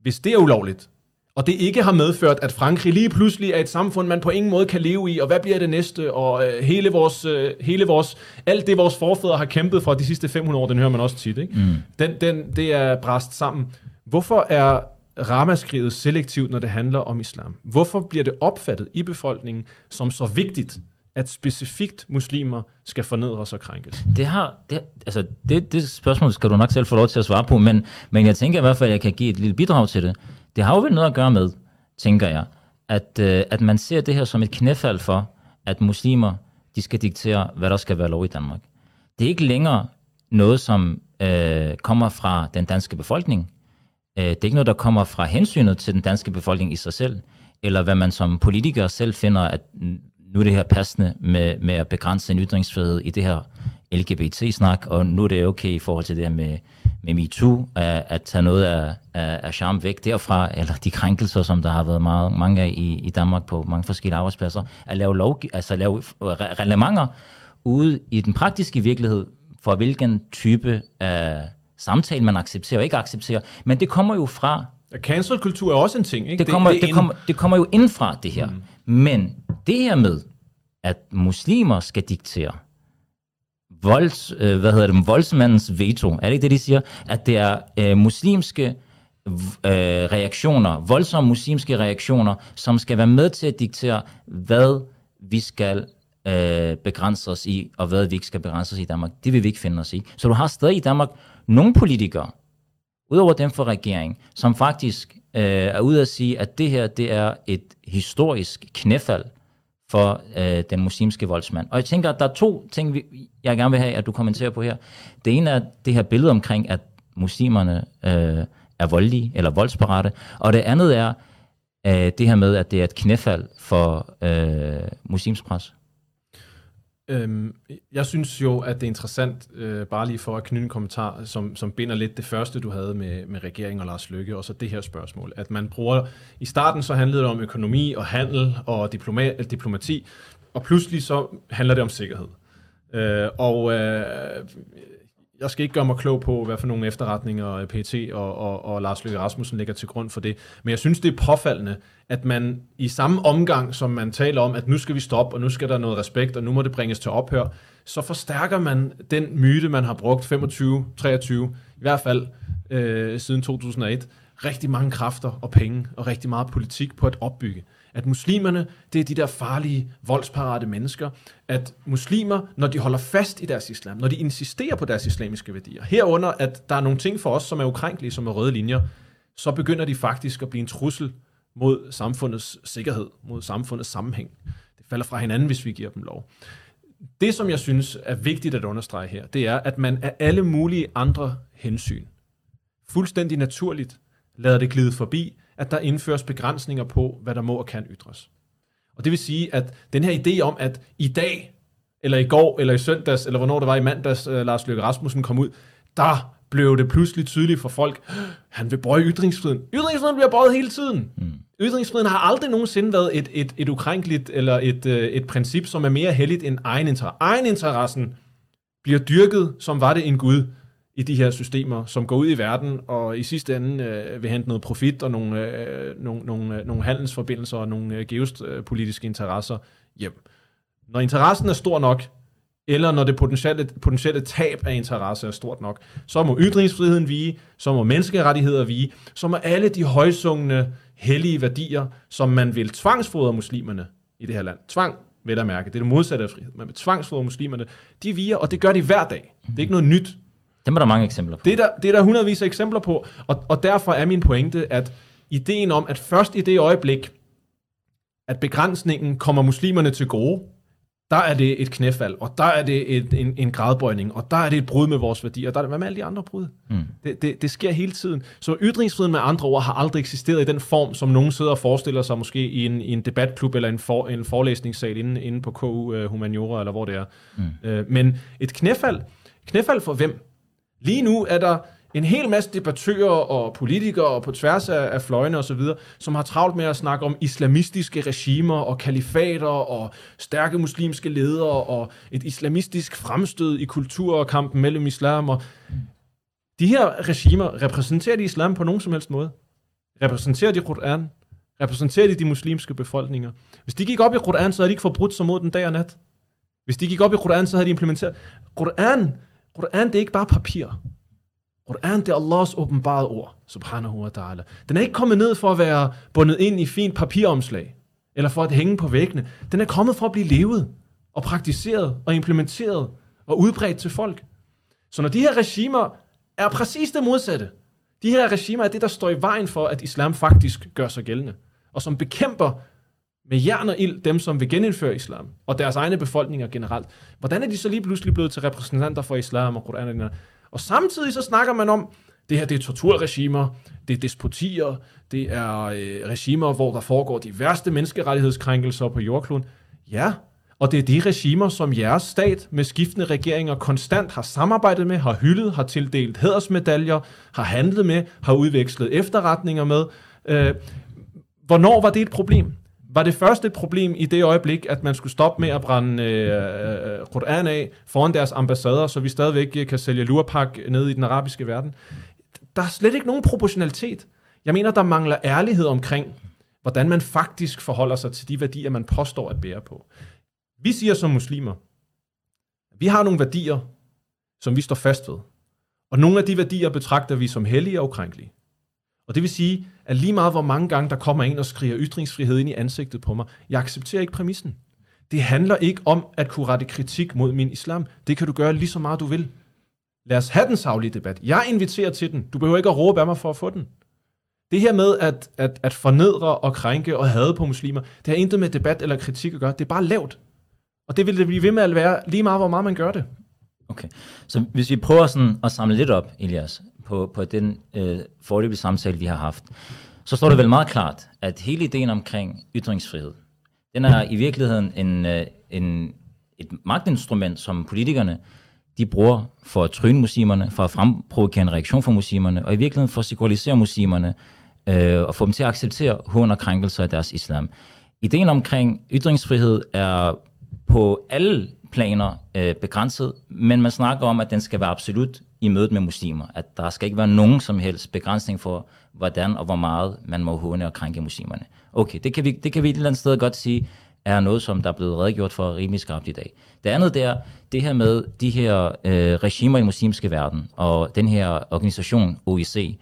hvis det er ulovligt, og det ikke har medført, at Frankrig lige pludselig er et samfund, man på ingen måde kan leve i, og hvad bliver det næste, og øh, hele vores, øh, hele vores, alt det vores forfædre har kæmpet for de sidste 500 år, den hører man også tit, ikke? Mm. Den, den, det er bræst sammen. Hvorfor er ramaskriget selektivt, når det handler om islam? Hvorfor bliver det opfattet i befolkningen som så vigtigt, at specifikt muslimer skal fornedres og krænkes? Det har, det, altså det, det spørgsmål skal du nok selv få lov til at svare på, men, men jeg tænker i hvert fald, at jeg kan give et lille bidrag til det. Det har jo vel noget at gøre med, tænker jeg, at, øh, at man ser det her som et knæfald for, at muslimer de skal diktere, hvad der skal være lov i Danmark. Det er ikke længere noget, som øh, kommer fra den danske befolkning. Øh, det er ikke noget, der kommer fra hensynet til den danske befolkning i sig selv, eller hvad man som politiker selv finder, at nu er det her passende med, med at begrænse en ytringsfrihed i det her LGBT-snak, og nu er det okay i forhold til det her med, med MeToo, at, at tage noget af, af, af charme væk derfra, eller de krænkelser, som der har været meget, mange af i, i Danmark på mange forskellige arbejdspladser, at lave, lov, altså lave øh, reglementer ude i den praktiske virkelighed, for hvilken type af samtale man accepterer og ikke accepterer. Men det kommer jo fra... Cancel-kultur er også en ting, ikke? Det kommer, det, det, det, kommer, det kommer jo indfra, det her. Mm. Men det her med, at muslimer skal diktere, volds, øh, hvad hedder det, voldsmandens veto, er det ikke det, de siger? At det er øh, muslimske øh, reaktioner, voldsomme muslimske reaktioner, som skal være med til at diktere, hvad vi skal øh, begrænse os i, og hvad vi ikke skal begrænse os i Danmark. Det vil vi ikke finde os i. Så du har stadig i Danmark nogle politikere, udover dem for regeringen, som faktisk øh, er ude at sige, at det her det er et historisk knæfald for øh, den muslimske voldsmand. Og jeg tænker, at der er to ting, jeg gerne vil have, at du kommenterer på her. Det ene er det her billede omkring, at muslimerne øh, er voldelige eller voldsparate, og det andet er øh, det her med, at det er et knæfald for øh, muslimsk pres. Øhm, jeg synes jo, at det er interessant, øh, bare lige for at knytte en kommentar, som, som binder lidt det første, du havde med, med regeringen og Lars Løkke, og så det her spørgsmål. At man bruger, i starten så handlede det om økonomi og handel og diploma, øh, diplomati, og pludselig så handler det om sikkerhed. Øh, og øh, jeg skal ikke gøre mig klog på, hvad for nogle efterretninger øh, PT og, og, og Lars Løkke Rasmussen lægger til grund for det. Men jeg synes, det er påfaldende, at man i samme omgang, som man taler om, at nu skal vi stoppe, og nu skal der noget respekt, og nu må det bringes til ophør, så forstærker man den myte, man har brugt 25, 23, i hvert fald øh, siden 2001, rigtig mange kræfter og penge og rigtig meget politik på at opbygge. At muslimerne, det er de der farlige, voldsparate mennesker. At muslimer, når de holder fast i deres islam, når de insisterer på deres islamiske værdier, herunder at der er nogle ting for os, som er ukrænkelige, som er røde linjer, så begynder de faktisk at blive en trussel mod samfundets sikkerhed, mod samfundets sammenhæng. Det falder fra hinanden, hvis vi giver dem lov. Det, som jeg synes er vigtigt at understrege her, det er, at man af alle mulige andre hensyn, fuldstændig naturligt, lader det glide forbi, at der indføres begrænsninger på, hvad der må og kan ytres. Og det vil sige, at den her idé om, at i dag, eller i går, eller i søndags, eller hvornår det var i mandags, uh, Lars Løkke Rasmussen kom ud, der blev det pludselig tydeligt for folk, han vil bøje ytringsfriheden. Ytringsfriheden bliver bøjet hele tiden. Mm. Ytringsfriheden har aldrig nogensinde været et, et, et ukrænkeligt, eller et, øh, et princip, som er mere heldigt end egen interesse. Egen interessen bliver dyrket, som var det en Gud i de her systemer, som går ud i verden og i sidste ende øh, vil hente noget profit og nogle, øh, nogle, nogle, øh, nogle handelsforbindelser og nogle øh, geopolitiske interesser hjem. Når interessen er stor nok, eller når det potentielle, potentielle tab af interesse er stort nok, så må ytringsfriheden vige, så må menneskerettigheder vige, så må alle de højsungne, hellige værdier, som man vil tvangsfodre muslimerne i det her land. Tvang, vil at mærke, det er det modsatte af frihed. Man vil tvangsfodre muslimerne. De viger, og det gør de hver dag. Det er ikke noget nyt. Det er der mange eksempler på. Det er der, det er der hundredvis af eksempler på, og, og derfor er min pointe, at ideen om, at først i det øjeblik, at begrænsningen kommer muslimerne til gode, der er det et knæfald, og der er det et, en, en gradbøjning, og der er det et brud med vores værdier, og der er det, hvad med alle de andre brud? Mm. Det, det, det sker hele tiden. Så ytringsfriheden med andre ord har aldrig eksisteret i den form, som nogen sidder og forestiller sig måske i en, i en debatklub eller en, for, en forelæsningssal inde, inde på KU uh, øh, Humaniora, eller hvor det er. Mm. Uh, men et knæfald, knæfald for hvem? Lige nu er der en hel masse debattører og politikere og på tværs af, af fløjene osv., som har travlt med at snakke om islamistiske regimer og kalifater og stærke muslimske ledere og et islamistisk fremstød i kultur og kampen mellem islam og... De her regimer, repræsenterer de islam på nogen som helst måde? Repræsenterer de Quran? Repræsenterer de de muslimske befolkninger? Hvis de gik op i Quran, så havde de ikke forbrudt sig mod den dag og nat. Hvis de gik op i Quran, så havde de implementeret... Quran Quran, det er ikke bare papir. Quran, det er Allahs åbenbarede ord, subhanahu wa ta'ala. Den er ikke kommet ned for at være bundet ind i fint papiromslag, eller for at hænge på væggene. Den er kommet for at blive levet, og praktiseret, og implementeret, og udbredt til folk. Så når de her regimer er præcis det modsatte, de her regimer er det, der står i vejen for, at islam faktisk gør sig gældende, og som bekæmper med jern og ild dem, som vil genindføre islam, og deres egne befolkninger generelt. Hvordan er de så lige pludselig blevet til repræsentanter for islam og Koran? Og samtidig så snakker man om, det her det er torturregimer, det er despotier, det er øh, regimer, hvor der foregår de værste menneskerettighedskrænkelser på jordkloden. Ja, og det er de regimer, som jeres stat med skiftende regeringer konstant har samarbejdet med, har hyldet, har tildelt hædersmedaljer, har handlet med, har udvekslet efterretninger med. Øh, hvornår var det et problem? Var det første problem i det øjeblik, at man skulle stoppe med at brænde øh, øh Koran af foran deres ambassader, så vi stadigvæk øh, kan sælge lurpak ned i den arabiske verden? Der er slet ikke nogen proportionalitet. Jeg mener, der mangler ærlighed omkring, hvordan man faktisk forholder sig til de værdier, man påstår at bære på. Vi siger som muslimer, vi har nogle værdier, som vi står fast ved. Og nogle af de værdier betragter vi som hellige og ukrænkelige. Og det vil sige, at lige meget hvor mange gange der kommer en og skriger ytringsfrihed ind i ansigtet på mig, jeg accepterer ikke præmissen. Det handler ikke om at kunne rette kritik mod min islam. Det kan du gøre lige så meget du vil. Lad os have den savlige debat. Jeg inviterer til den. Du behøver ikke at råbe af mig for at få den. Det her med at, at, at fornedre og krænke og hade på muslimer, det har intet med debat eller kritik at gøre. Det er bare lavt. Og det vil det blive ved med at være lige meget, hvor meget man gør det. Okay, så hvis vi prøver sådan at samle lidt op, Elias, på, på den øh, forløbige samtale, vi har haft, så står det vel meget klart, at hele ideen omkring ytringsfrihed, den er i virkeligheden en, øh, en, et magtinstrument, som politikerne de bruger for at tryne muslimerne, for at fremprovokere en reaktion for muslimerne, og i virkeligheden for at sekularisere muslimerne, øh, og få dem til at acceptere hån og krænkelser af deres islam. Ideen omkring ytringsfrihed er på alle planer øh, begrænset, men man snakker om, at den skal være absolut i mødet med muslimer. At der skal ikke være nogen som helst begrænsning for, hvordan og hvor meget man må håne og krænke muslimerne. Okay, det kan vi, det kan vi et eller andet sted godt sige, er noget, som der er blevet redegjort for rimelig skarpt i dag. Det andet der, det her med de her øh, regimer i muslimske verden, og den her organisation, OIC,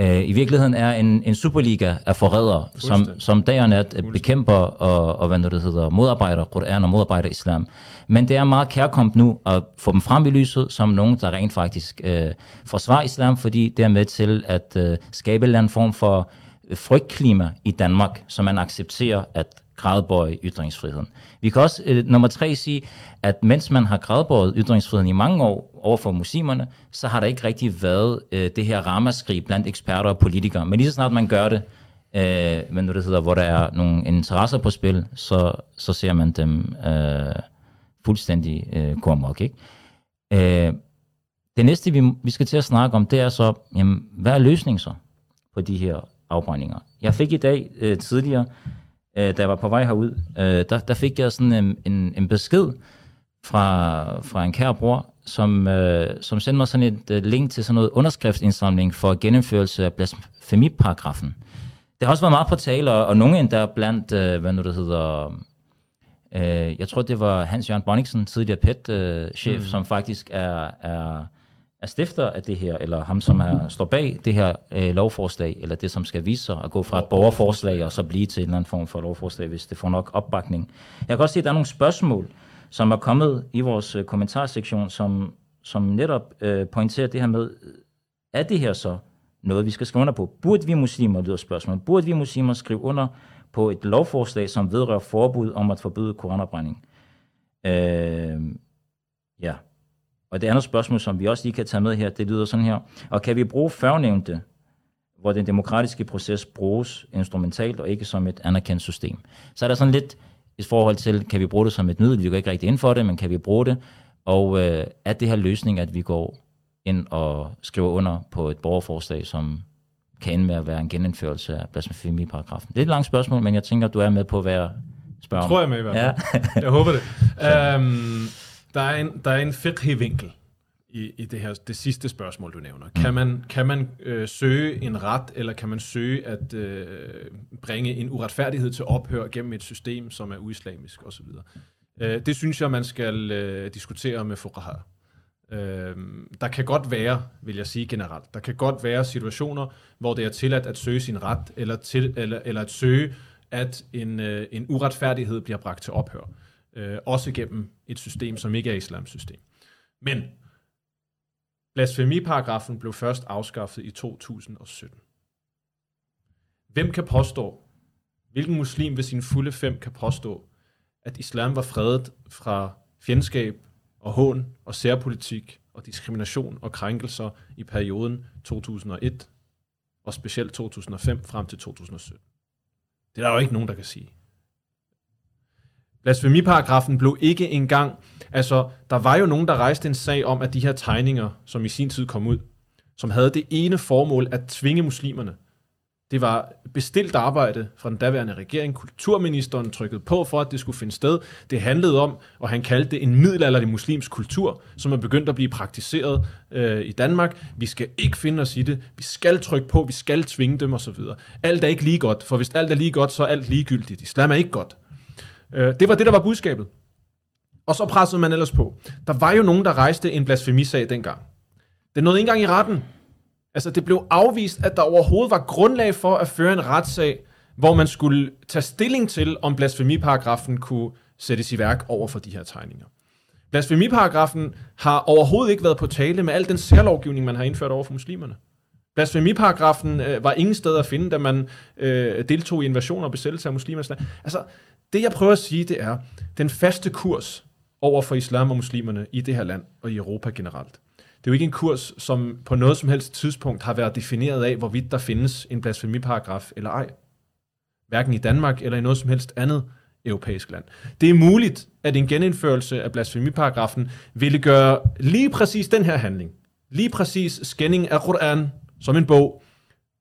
øh, i virkeligheden er en, en superliga af forrædere, som, som dag og nat bekæmper og, og hvad nu det hedder, modarbejder Koran og modarbejder islam. Men det er meget kærkommet nu at få dem frem i lyset som nogen, der rent faktisk øh, forsvarer islam, fordi det er med til at øh, skabe en eller anden form for frygtklima i Danmark, som man accepterer at gradbøje ytringsfriheden. Vi kan også, øh, nummer tre, sige, at mens man har gradbøjet ytringsfriheden i mange år overfor muslimerne, så har der ikke rigtig været øh, det her ramaskrig blandt eksperter og politikere. Men lige så snart man gør det, øh, men det hedder, hvor der er nogle interesser på spil, så, så ser man dem øh, fuldstændig øh, gå amok. Ikke? Øh, det næste, vi, vi skal til at snakke om, det er så, jamen, hvad er løsningen så på de her afbrændinger? Jeg fik i dag øh, tidligere øh, da jeg var på vej herud, øh, der, der fik jeg sådan en, en, en besked fra, fra en kære bror, som, øh, som sendte mig sådan et øh, link til sådan noget underskriftsindsamling for gennemførelse af blasfemiparagrafen. Det har også været meget på tale, og, og nogen endda blandt, øh, hvad nu det hedder, øh, jeg tror det var Hans-Jørgen Bonniksen, tidligere PET-chef, øh, mm. som faktisk er, er er stifter af det her, eller ham, som er, står bag det her øh, lovforslag, eller det, som skal vise sig at gå fra et borgerforslag og så blive til en eller anden form for lovforslag, hvis det får nok opbakning. Jeg kan også se, at der er nogle spørgsmål, som er kommet i vores øh, kommentarsektion, som, som netop øh, pointerer det her med, er det her så noget, vi skal skrive under på? Burde vi muslimer, lyder spørgsmål, burde vi muslimer skrive under på et lovforslag, som vedrører forbud om at forbyde koranopbrænding? Øh, ja, og det andet spørgsmål, som vi også lige kan tage med her, det lyder sådan her. Og kan vi bruge førnævnte, hvor den demokratiske proces bruges instrumentalt og ikke som et anerkendt system? Så er der sådan lidt i forhold til, kan vi bruge det som et middel? Vi går ikke rigtig ind for det, men kan vi bruge det? Og øh, er det her løsning, at vi går ind og skriver under på et borgerforslag, som kan ende med at være en genindførelse af blasfemiparagrafen? Det er et langt spørgsmål, men jeg tænker, at du er med på at være spørger. Tror jeg med i hvert fald. Ja. jeg håber det. Um, Der er en, der er en fiqhi-vinkel i, i det her det sidste spørgsmål, du nævner. Mm. Kan man, kan man øh, søge en ret, eller kan man søge at øh, bringe en uretfærdighed til ophør gennem et system, som er uislamisk osv.? Øh, det synes jeg, man skal øh, diskutere med fuqaha. Øh, der kan godt være, vil jeg sige generelt, der kan godt være situationer, hvor det er tilladt at søge sin ret, eller, til, eller, eller at søge, at en, øh, en uretfærdighed bliver bragt til ophør øh, Øh, også gennem et system, som ikke er islams system. Men blasfemiparagrafen blev først afskaffet i 2017. Hvem kan påstå, hvilken muslim ved sin fulde fem kan påstå, at islam var fredet fra fjendskab og hån og særpolitik og diskrimination og krænkelser i perioden 2001 og specielt 2005 frem til 2017. Det er der jo ikke nogen, der kan sige. Blasfemiparagrafen blev ikke engang... Altså, der var jo nogen, der rejste en sag om, at de her tegninger, som i sin tid kom ud, som havde det ene formål at tvinge muslimerne. Det var bestilt arbejde fra den daværende regering. Kulturministeren trykkede på for, at det skulle finde sted. Det handlede om, og han kaldte det en middelalderlig muslimsk kultur, som er begyndt at blive praktiseret øh, i Danmark. Vi skal ikke finde os i det. Vi skal trykke på, vi skal tvinge dem osv. Alt er ikke lige godt, for hvis alt er lige godt, så er alt ligegyldigt. Islam er ikke godt. Øh, det var det, der var budskabet. Og så pressede man ellers på. Der var jo nogen, der rejste en blasfemisag dengang. Det nåede ikke engang i retten. Altså, det blev afvist, at der overhovedet var grundlag for at føre en retssag, hvor man skulle tage stilling til, om blasfemiparagrafen kunne sættes i værk over for de her tegninger. Blasfemiparagrafen har overhovedet ikke været på tale med al den særlovgivning, man har indført over for muslimerne. Blasfemiparagrafen øh, var ingen sted at finde, da man øh, deltog i invasion og besættelse af muslimer. Altså, det jeg prøver at sige, det er, den faste kurs over for islam og muslimerne i det her land og i Europa generelt. Det er jo ikke en kurs, som på noget som helst tidspunkt har været defineret af, hvorvidt der findes en blasfemiparagraf eller ej. Hverken i Danmark eller i noget som helst andet europæisk land. Det er muligt, at en genindførelse af blasfemiparagrafen ville gøre lige præcis den her handling, lige præcis scanning af Quran som en bog,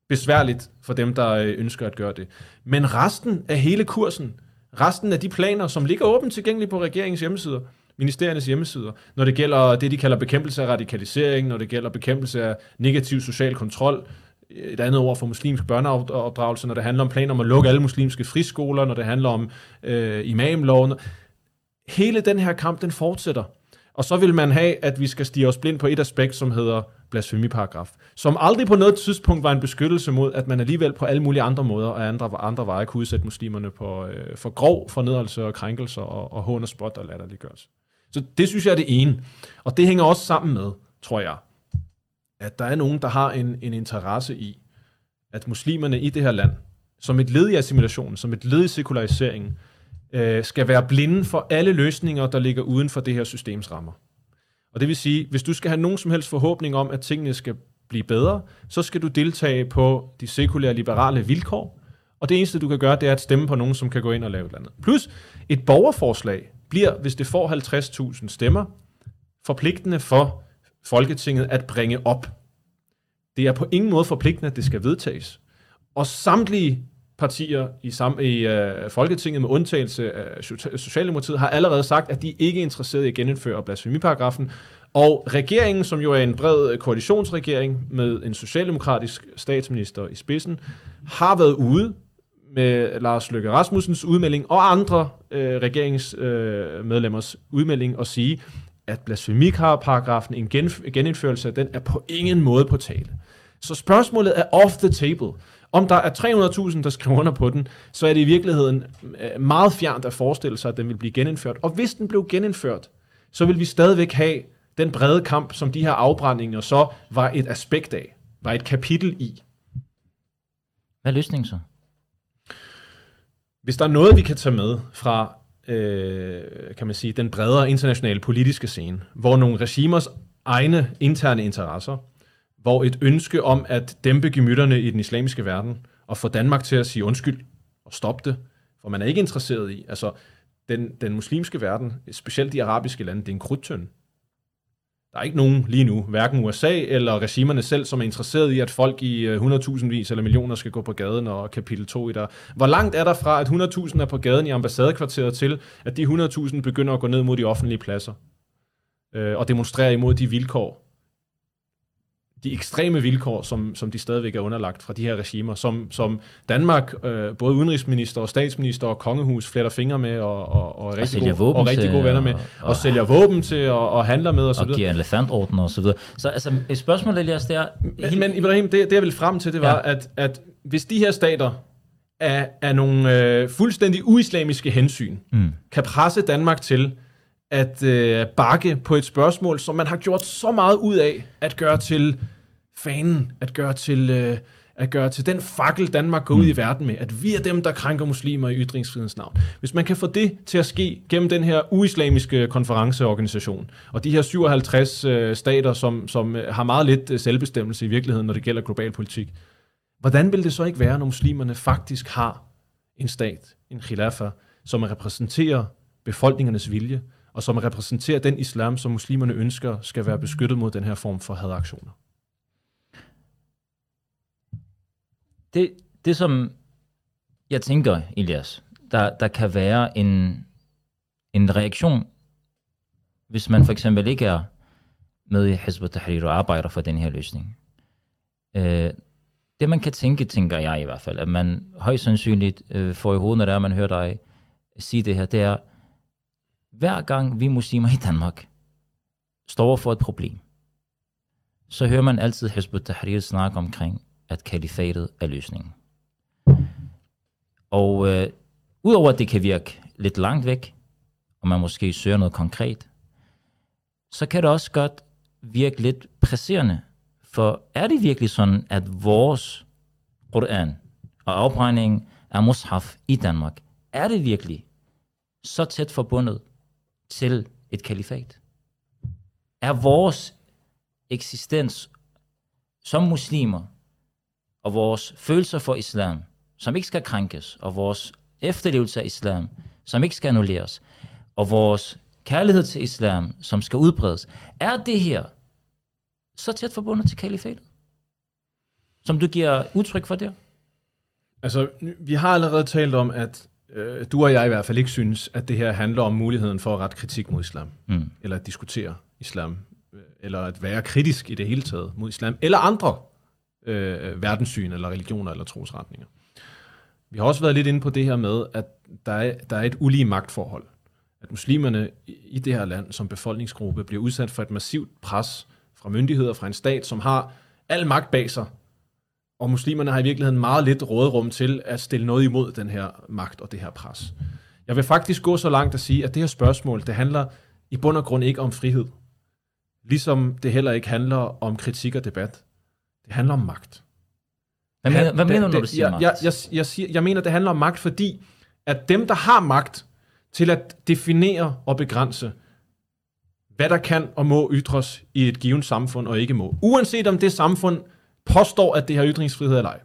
besværligt for dem, der øh, ønsker at gøre det. Men resten af hele kursen, resten af de planer, som ligger åbent tilgængelige på regeringens hjemmesider, ministeriernes hjemmesider, når det gælder det, de kalder bekæmpelse af radikalisering, når det gælder bekæmpelse af negativ social kontrol, et andet ord for muslimsk børneopdragelse, når det handler om planer om at lukke alle muslimske friskoler, når det handler om øh, imamloven. Hele den her kamp, den fortsætter. Og så vil man have, at vi skal stige os blind på et aspekt, som hedder blasfemiparagraf, som aldrig på noget tidspunkt var en beskyttelse mod, at man alligevel på alle mulige andre måder og andre, andre veje kunne udsætte muslimerne på, øh, for grov fornedrelse og krænkelser og, og hån og spot og latterliggørelse. Så det synes jeg er det ene. Og det hænger også sammen med, tror jeg, at der er nogen, der har en, en interesse i, at muslimerne i det her land, som et led i assimilationen, som et led i sekulariseringen, øh, skal være blinde for alle løsninger, der ligger uden for det her systems rammer. Og det vil sige, hvis du skal have nogen som helst forhåbning om, at tingene skal blive bedre, så skal du deltage på de sekulære liberale vilkår, og det eneste, du kan gøre, det er at stemme på nogen, som kan gå ind og lave et eller andet. Plus, et borgerforslag bliver, hvis det får 50.000 stemmer, forpligtende for Folketinget at bringe op. Det er på ingen måde forpligtende, at det skal vedtages. Og samtlige partier i, sam, i øh, Folketinget med undtagelse af Socialdemokratiet har allerede sagt, at de ikke er interesserede i at genindføre blasfemiparagrafen. Og regeringen, som jo er en bred koalitionsregering med en socialdemokratisk statsminister i spidsen, har været ude med Lars Løkke Rasmussens udmelding og andre øh, regeringsmedlemmers øh, udmelding og sige, at blasfemiparagrafen, en genindførelse af den, er på ingen måde på tale. Så spørgsmålet er off the table. Om der er 300.000, der skriver under på den, så er det i virkeligheden øh, meget fjernt at forestille sig, at den vil blive genindført. Og hvis den blev genindført, så vil vi stadigvæk have den brede kamp, som de her afbrændinger så var et aspekt af, var et kapitel i. Hvad er løsningen så? Hvis der er noget, vi kan tage med fra øh, kan man sige, den bredere internationale politiske scene, hvor nogle regimers egne interne interesser hvor et ønske om at dæmpe gemytterne i den islamiske verden, og få Danmark til at sige undskyld og stoppe det, for man er ikke interesseret i. Altså, den, den muslimske verden, specielt de arabiske lande, det er en krudtøn. Der er ikke nogen lige nu, hverken USA eller regimerne selv, som er interesseret i, at folk i øh, 100.000 vis eller millioner skal gå på gaden og kapitel 2 i der. Hvor langt er der fra, at 100.000 er på gaden i ambassadekvarteret til, at de 100.000 begynder at gå ned mod de offentlige pladser øh, og demonstrere imod de vilkår, de ekstreme vilkår, som, som de stadigvæk er underlagt fra de her regimer, som, som Danmark, øh, både udenrigsminister og statsminister og kongehus fletter fingre med og, og, og, rigtig, og, gode, og rigtig gode venner med, og, og, og sælger våben til og, og handler med osv. Og, og giver elefantorden og så videre. Så altså, et spørgsmål, Elias, det er... Men, men Ibrahim, det, det jeg vil frem til, det var, ja. at, at hvis de her stater af, af nogle øh, fuldstændig uislamiske hensyn mm. kan presse Danmark til at øh, bakke på et spørgsmål, som man har gjort så meget ud af at gøre til fanen, at gøre til, øh, at gøre til den fakkel, Danmark går mm. ud i verden med, at vi er dem, der krænker muslimer i ytringsfrihedens navn. Hvis man kan få det til at ske gennem den her uislamiske konferenceorganisation, og de her 57 øh, stater, som, som øh, har meget lidt øh, selvbestemmelse i virkeligheden, når det gælder global politik, hvordan vil det så ikke være, når muslimerne faktisk har en stat, en khilafa, som repræsenterer befolkningernes vilje, og som repræsenterer den islam, som muslimerne ønsker skal være beskyttet mod den her form for hadaktioner. Det, det som jeg tænker, Elias, der, der kan være en, en reaktion, hvis man for eksempel ikke er med i Hizb tahrir og arbejder for den her løsning. Øh, det man kan tænke, tænker jeg i hvert fald, at man højst sandsynligt øh, får i hovedet, når det er, man hører dig sige det her, det er, hver gang vi muslimer i Danmark står for et problem, så hører man altid Hizb tahrir snakke omkring, at kalifatet er løsningen. Og øh, udover at det kan virke lidt langt væk, og man måske søger noget konkret, så kan det også godt virke lidt presserende. For er det virkelig sådan, at vores Koran og afbrændingen af mushaf i Danmark, er det virkelig så tæt forbundet til et kalifat? Er vores eksistens som muslimer og vores følelser for islam, som ikke skal krænkes, og vores efterlevelse af islam, som ikke skal annulleres, og vores kærlighed til islam, som skal udbredes, er det her så tæt forbundet til kalifatet? Som du giver udtryk for der? Altså, vi har allerede talt om, at øh, du og jeg i hvert fald ikke synes, at det her handler om muligheden for at rette kritik mod islam, mm. eller at diskutere islam, øh, eller at være kritisk i det hele taget mod islam, eller andre øh, verdenssyn, eller religioner, eller trosretninger. Vi har også været lidt inde på det her med, at der er, der er et ulige magtforhold. At muslimerne i det her land som befolkningsgruppe bliver udsat for et massivt pres fra myndigheder, fra en stat, som har al magt bag sig. Og muslimerne har i virkeligheden meget lidt råderum til at stille noget imod den her magt og det her pres. Jeg vil faktisk gå så langt at sige, at det her spørgsmål, det handler i bund og grund ikke om frihed. Ligesom det heller ikke handler om kritik og debat. Det handler om magt. Hvad mener, hvad mener du, når du siger jeg, magt? Jeg, jeg, jeg, siger, jeg mener, det handler om magt, fordi at dem, der har magt til at definere og begrænse, hvad der kan og må ytres i et givet samfund og ikke må, uanset om det samfund påstår, at det har ytringsfrihed eller ej.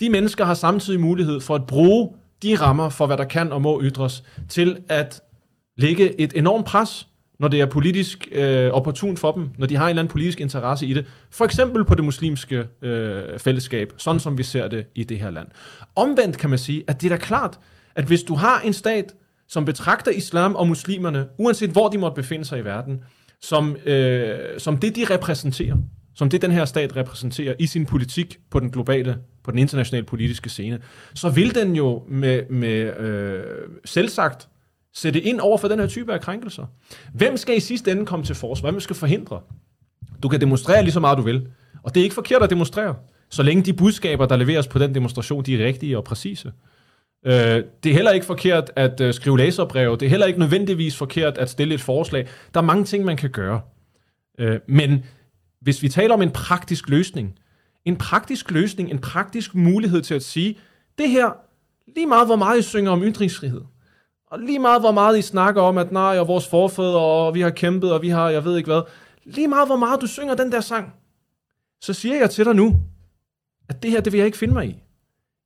De mennesker har samtidig mulighed for at bruge de rammer for, hvad der kan og må ytres, til at lægge et enormt pres, når det er politisk øh, opportun for dem, når de har en eller anden politisk interesse i det. For eksempel på det muslimske øh, fællesskab, sådan som vi ser det i det her land. Omvendt kan man sige, at det er da klart, at hvis du har en stat, som betragter islam og muslimerne, uanset hvor de måtte befinde sig i verden, som, øh, som det, de repræsenterer, som det, den her stat repræsenterer i sin politik på den globale, på den internationale politiske scene, så vil den jo med, med øh, selvsagt sætte ind over for den her type af krænkelser. Hvem skal i sidste ende komme til forsvar? Hvem skal forhindre? Du kan demonstrere lige så meget du vil. Og det er ikke forkert at demonstrere, så længe de budskaber, der leveres på den demonstration, de er rigtige og præcise. Øh, det er heller ikke forkert at øh, skrive læserbreve. Det er heller ikke nødvendigvis forkert at stille et forslag. Der er mange ting, man kan gøre. Øh, men hvis vi taler om en praktisk løsning, en praktisk løsning, en praktisk mulighed til at sige, det her, lige meget hvor meget I synger om ytringsfrihed, og lige meget hvor meget I snakker om, at nej, og vores forfædre, og vi har kæmpet, og vi har, jeg ved ikke hvad, lige meget hvor meget du synger den der sang, så siger jeg til dig nu, at det her, det vil jeg ikke finde mig i.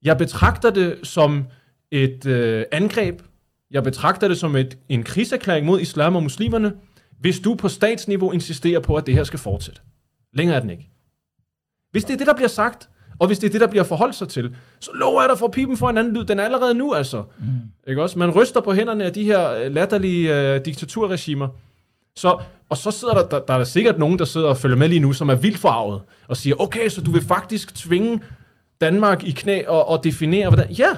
Jeg betragter det som et øh, angreb. Jeg betragter det som et, en krigserklæring mod islam og muslimerne, hvis du på statsniveau insisterer på, at det her skal fortsætte. Længere er den ikke. Hvis det er det, der bliver sagt, og hvis det er det, der bliver forholdt sig til, så lover jeg dig for pipen for en anden lyd. Den er allerede nu, altså. Mm. Ikke også? Man ryster på hænderne af de her øh, latterlige øh, diktaturregimer. Så, og så sidder der, der, der er der sikkert nogen, der sidder og følger med lige nu, som er vildt forarvet, og siger, okay, så du vil faktisk tvinge Danmark i knæ og, og definere, hvordan... Ja,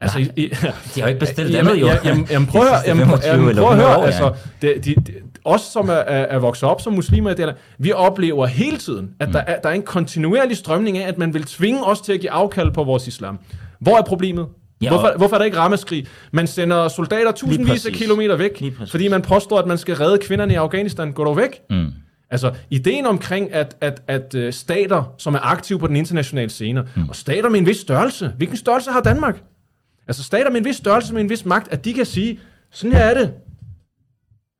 Altså, I, I, de har jo ikke bestilt jamen, andet, jo. Jamen, jamen, prøv at jamen, jamen, prøv at høre altså, det, de, de, os, som er, er, vokset op som muslimer i det vi oplever hele tiden, at mm. der, er, der er en kontinuerlig strømning af, at man vil tvinge os til at give afkald på vores islam. Hvor er problemet? Ja, hvorfor, hvorfor er der ikke rammeskrig? Man sender soldater tusindvis af kilometer væk, fordi man påstår, at man skal redde kvinderne i Afghanistan. Gå dog væk. Mm. Altså, ideen omkring, at, at, at uh, stater, som er aktive på den internationale scene, mm. og stater med en vis størrelse, hvilken størrelse har Danmark? Altså stater med en vis størrelse, med en vis magt, at de kan sige, sådan her er det.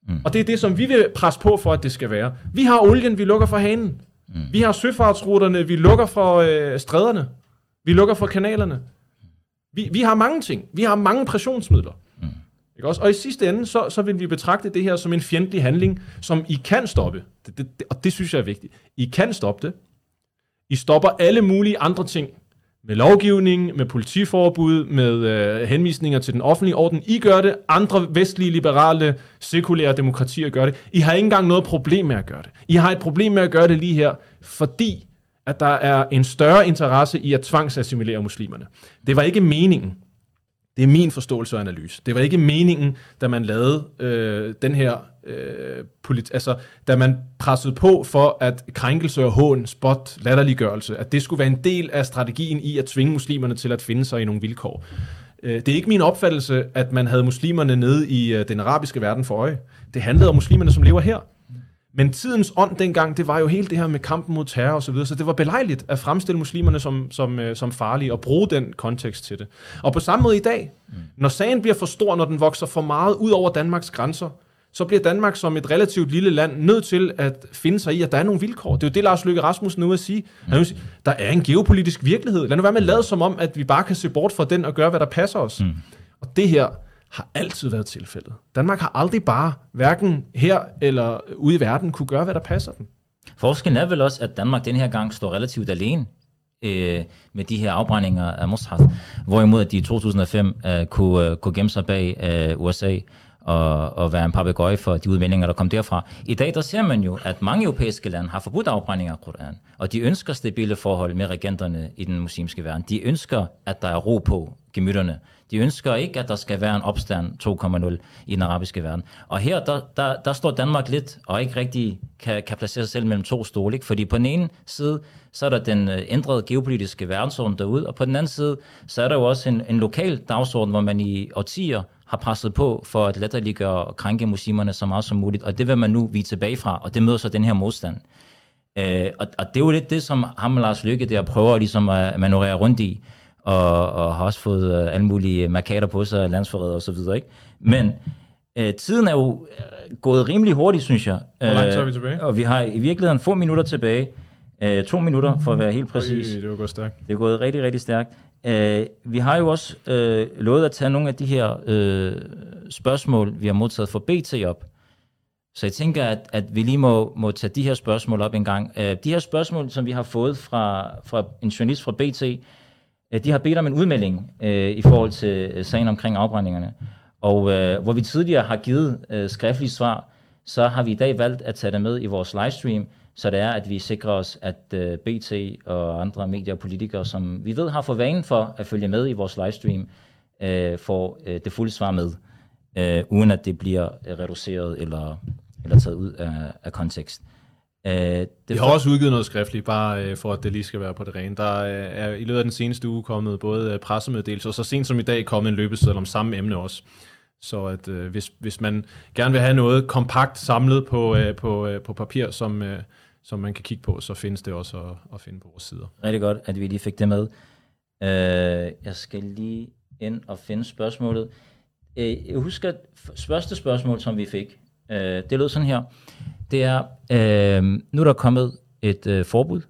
Mm. Og det er det, som vi vil presse på for, at det skal være. Vi har olien, vi lukker for hanen. Mm. Vi har søfartsruterne, vi lukker for øh, stræderne. Vi lukker for kanalerne. Vi, vi har mange ting. Vi har mange pressionsmidler. Mm. Ikke også? Og i sidste ende, så, så vil vi betragte det her som en fjendtlig handling, som I kan stoppe. Det, det, det, og det synes jeg er vigtigt. I kan stoppe det. I stopper alle mulige andre ting, med lovgivning, med politiforbud, med øh, henvisninger til den offentlige orden. I gør det, andre vestlige, liberale, sekulære demokratier gør det. I har ikke engang noget problem med at gøre det. I har et problem med at gøre det lige her, fordi at der er en større interesse i at tvangsassimilere muslimerne. Det var ikke meningen. Det er min forståelse og analyse. Det var ikke meningen, da man lavede øh, den her øh, polit- altså, da man pressede på for, at krænkelse og hån, spot, latterliggørelse, at det skulle være en del af strategien i at tvinge muslimerne til at finde sig i nogle vilkår. Øh, det er ikke min opfattelse, at man havde muslimerne nede i øh, den arabiske verden for øje. Det handlede om muslimerne, som lever her. Men tidens ånd dengang, det var jo hele det her med kampen mod terror og så videre, så det var belejligt at fremstille muslimerne som, som, øh, som farlige og bruge den kontekst til det. Og på samme måde i dag, mm. når sagen bliver for stor, når den vokser for meget ud over Danmarks grænser, så bliver Danmark som et relativt lille land nødt til at finde sig i, at der er nogle vilkår. Det er jo det, Lars Løkke Rasmussen nu at sige. Han vil sige, der er en geopolitisk virkelighed. Lad nu være med at lade som om, at vi bare kan se bort fra den og gøre, hvad der passer os. Mm. Og det her har altid været tilfældet. Danmark har aldrig bare, hverken her eller ude i verden, kunne gøre, hvad der passer dem. Forskellen er vel også, at Danmark den her gang står relativt alene øh, med de her afbrændinger af Mossad, hvorimod de i 2005 øh, kunne, øh, kunne gemme sig bag øh, USA og, og være en papegøje for de udmeldinger, der kom derfra. I dag der ser man jo, at mange europæiske lande har forbudt afbrænding af Koran, og de ønsker stabile forhold med regenterne i den muslimske verden. De ønsker, at der er ro på gemytterne. De ønsker ikke, at der skal være en opstand 2,0 i den arabiske verden. Og her, der, der, der står Danmark lidt, og ikke rigtig kan, kan placere sig selv mellem to stole. Ikke? Fordi på den ene side, så er der den øh, ændrede geopolitiske verdensorden derude, og på den anden side, så er der jo også en, en lokal dagsorden, hvor man i årtier har presset på for at latterliggøre og krænke muslimerne så meget som muligt, og det vil man nu vige tilbage fra, og det møder så den her modstand. Øh, og, og det er jo lidt det, som ham og Lars Lykke der prøver ligesom at manøvrere rundt i, og, og har også fået uh, alle mulige markader på sig, landsforræder og så videre. Ikke? Men uh, tiden er jo øh, gået rimelig hurtigt, synes jeg. Hvor langt er vi tilbage? Og vi har i virkeligheden få minutter tilbage. Uh, to minutter, for at være helt præcis. Det er gået stærkt. Det er gået rigtig, rigtig stærkt. Øh, vi har jo også øh, lovet at tage nogle af de her øh, spørgsmål, vi har modtaget fra BT op. Så jeg tænker, at, at vi lige må, må tage de her spørgsmål op en gang. Øh, de her spørgsmål, som vi har fået fra, fra en journalist fra BT, øh, de har bedt om en udmelding øh, i forhold til øh, sagen omkring afbrændingerne. Og øh, hvor vi tidligere har givet øh, skriftlige svar, så har vi i dag valgt at tage det med i vores livestream, så det er, at vi sikrer os, at uh, BT og andre medier og politikere, som vi ved har for vane for at følge med i vores livestream, uh, får uh, det fulde svar med, uh, uden at det bliver reduceret eller, eller taget ud af, af kontekst. Uh, det Vi har også udgivet noget skriftligt, bare øh, for at det lige skal være på det rene. Der øh, er i løbet af den seneste uge kommet både øh, pressemeddelelser, og så sent som i dag kommet en løbeseddel om samme emne også. Så at øh, hvis, hvis man gerne vil have noget kompakt samlet på, øh, på, øh, på papir, som, øh, som man kan kigge på, så findes det også at, at finde på vores sider. Rigtig godt, at vi lige fik det med. Uh, jeg skal lige ind og finde spørgsmålet. Uh, jeg husker, at første spørgsmål, som vi fik, uh, det lød sådan her. Det er, uh, nu er der kommet et uh, forbud,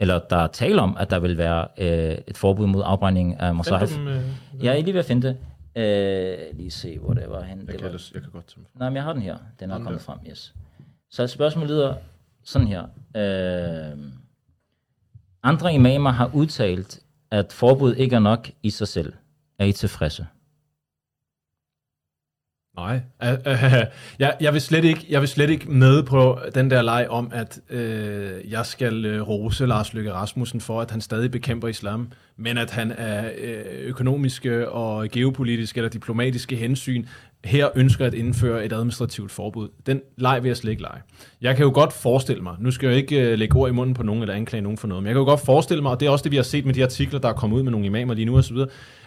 eller der er tale om, at der vil være uh, et forbud mod afbrænding af mosahif. Dem, øh, Jeg er lige ved at finde det. Uh, lige se, hvor det var henne. jeg, Det kan, var, jeg kan godt tage. Nej, men jeg har den her. Den er kommet frem, yes. Så spørgsmålet lyder sådan her. Øh, andre imamer har udtalt, at forbud ikke er nok i sig selv. Er I tilfredse? Nej, jeg, jeg, vil slet ikke, jeg vil slet ikke med på den der leg om, at øh, jeg skal øh, rose Lars Løkke Rasmussen for, at han stadig bekæmper islam, men at han af øh, økonomiske og geopolitiske eller diplomatiske hensyn her ønsker at indføre et administrativt forbud. Den leg vil jeg slet ikke lege. Jeg kan jo godt forestille mig, nu skal jeg ikke øh, lægge ord i munden på nogen eller anklage nogen for noget, men jeg kan jo godt forestille mig, og det er også det, vi har set med de artikler, der er kommet ud med nogle imamer lige nu osv.,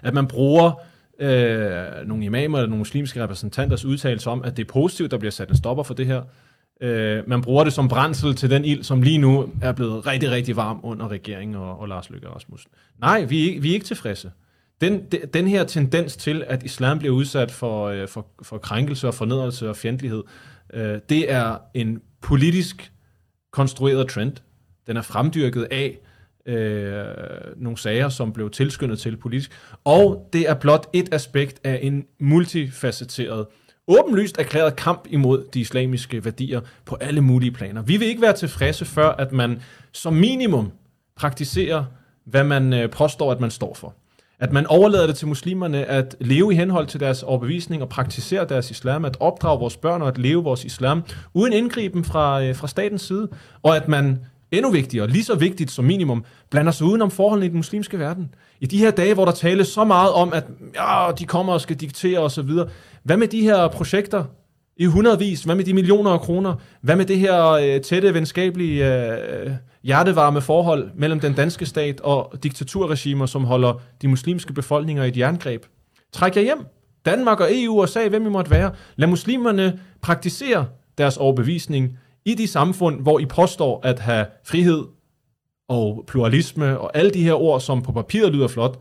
at man bruger øh, nogle imamer eller nogle muslimske repræsentanters udtalelse om, at det er positivt, der bliver sat en stopper for det her. Øh, man bruger det som brændsel til den ild, som lige nu er blevet rigtig, rigtig varm under regeringen og, og Lars Løkke Rasmussen. Nej, vi er, vi er ikke tilfredse. Den, de- den her tendens til, at islam bliver udsat for, øh, for, for krænkelse og fornedrelse og fjendtlighed, øh, det er en politisk konstrueret trend. Den er fremdyrket af øh, nogle sager, som blev tilskyndet til politisk. Og det er blot et aspekt af en multifacetteret, åbenlyst erklæret kamp imod de islamiske værdier på alle mulige planer. Vi vil ikke være tilfredse før, at man som minimum praktiserer, hvad man øh, påstår, at man står for. At man overlader det til muslimerne at leve i henhold til deres overbevisning og praktisere deres islam, at opdrage vores børn og at leve vores islam, uden indgriben fra, øh, fra statens side, og at man endnu vigtigere, lige så vigtigt som minimum, blander sig udenom forholdene i den muslimske verden. I de her dage, hvor der tales så meget om, at ja, de kommer og skal diktere osv., hvad med de her projekter i hundredvis? Hvad med de millioner af kroner? Hvad med det her øh, tætte, venskabelige, øh, hjertevarme forhold mellem den danske stat og diktaturregimer, som holder de muslimske befolkninger i et jerngreb? Træk jer hjem. Danmark og EU og USA, hvem I måtte være. Lad muslimerne praktisere deres overbevisning i de samfund, hvor I påstår at have frihed og pluralisme og alle de her ord, som på papiret lyder flot.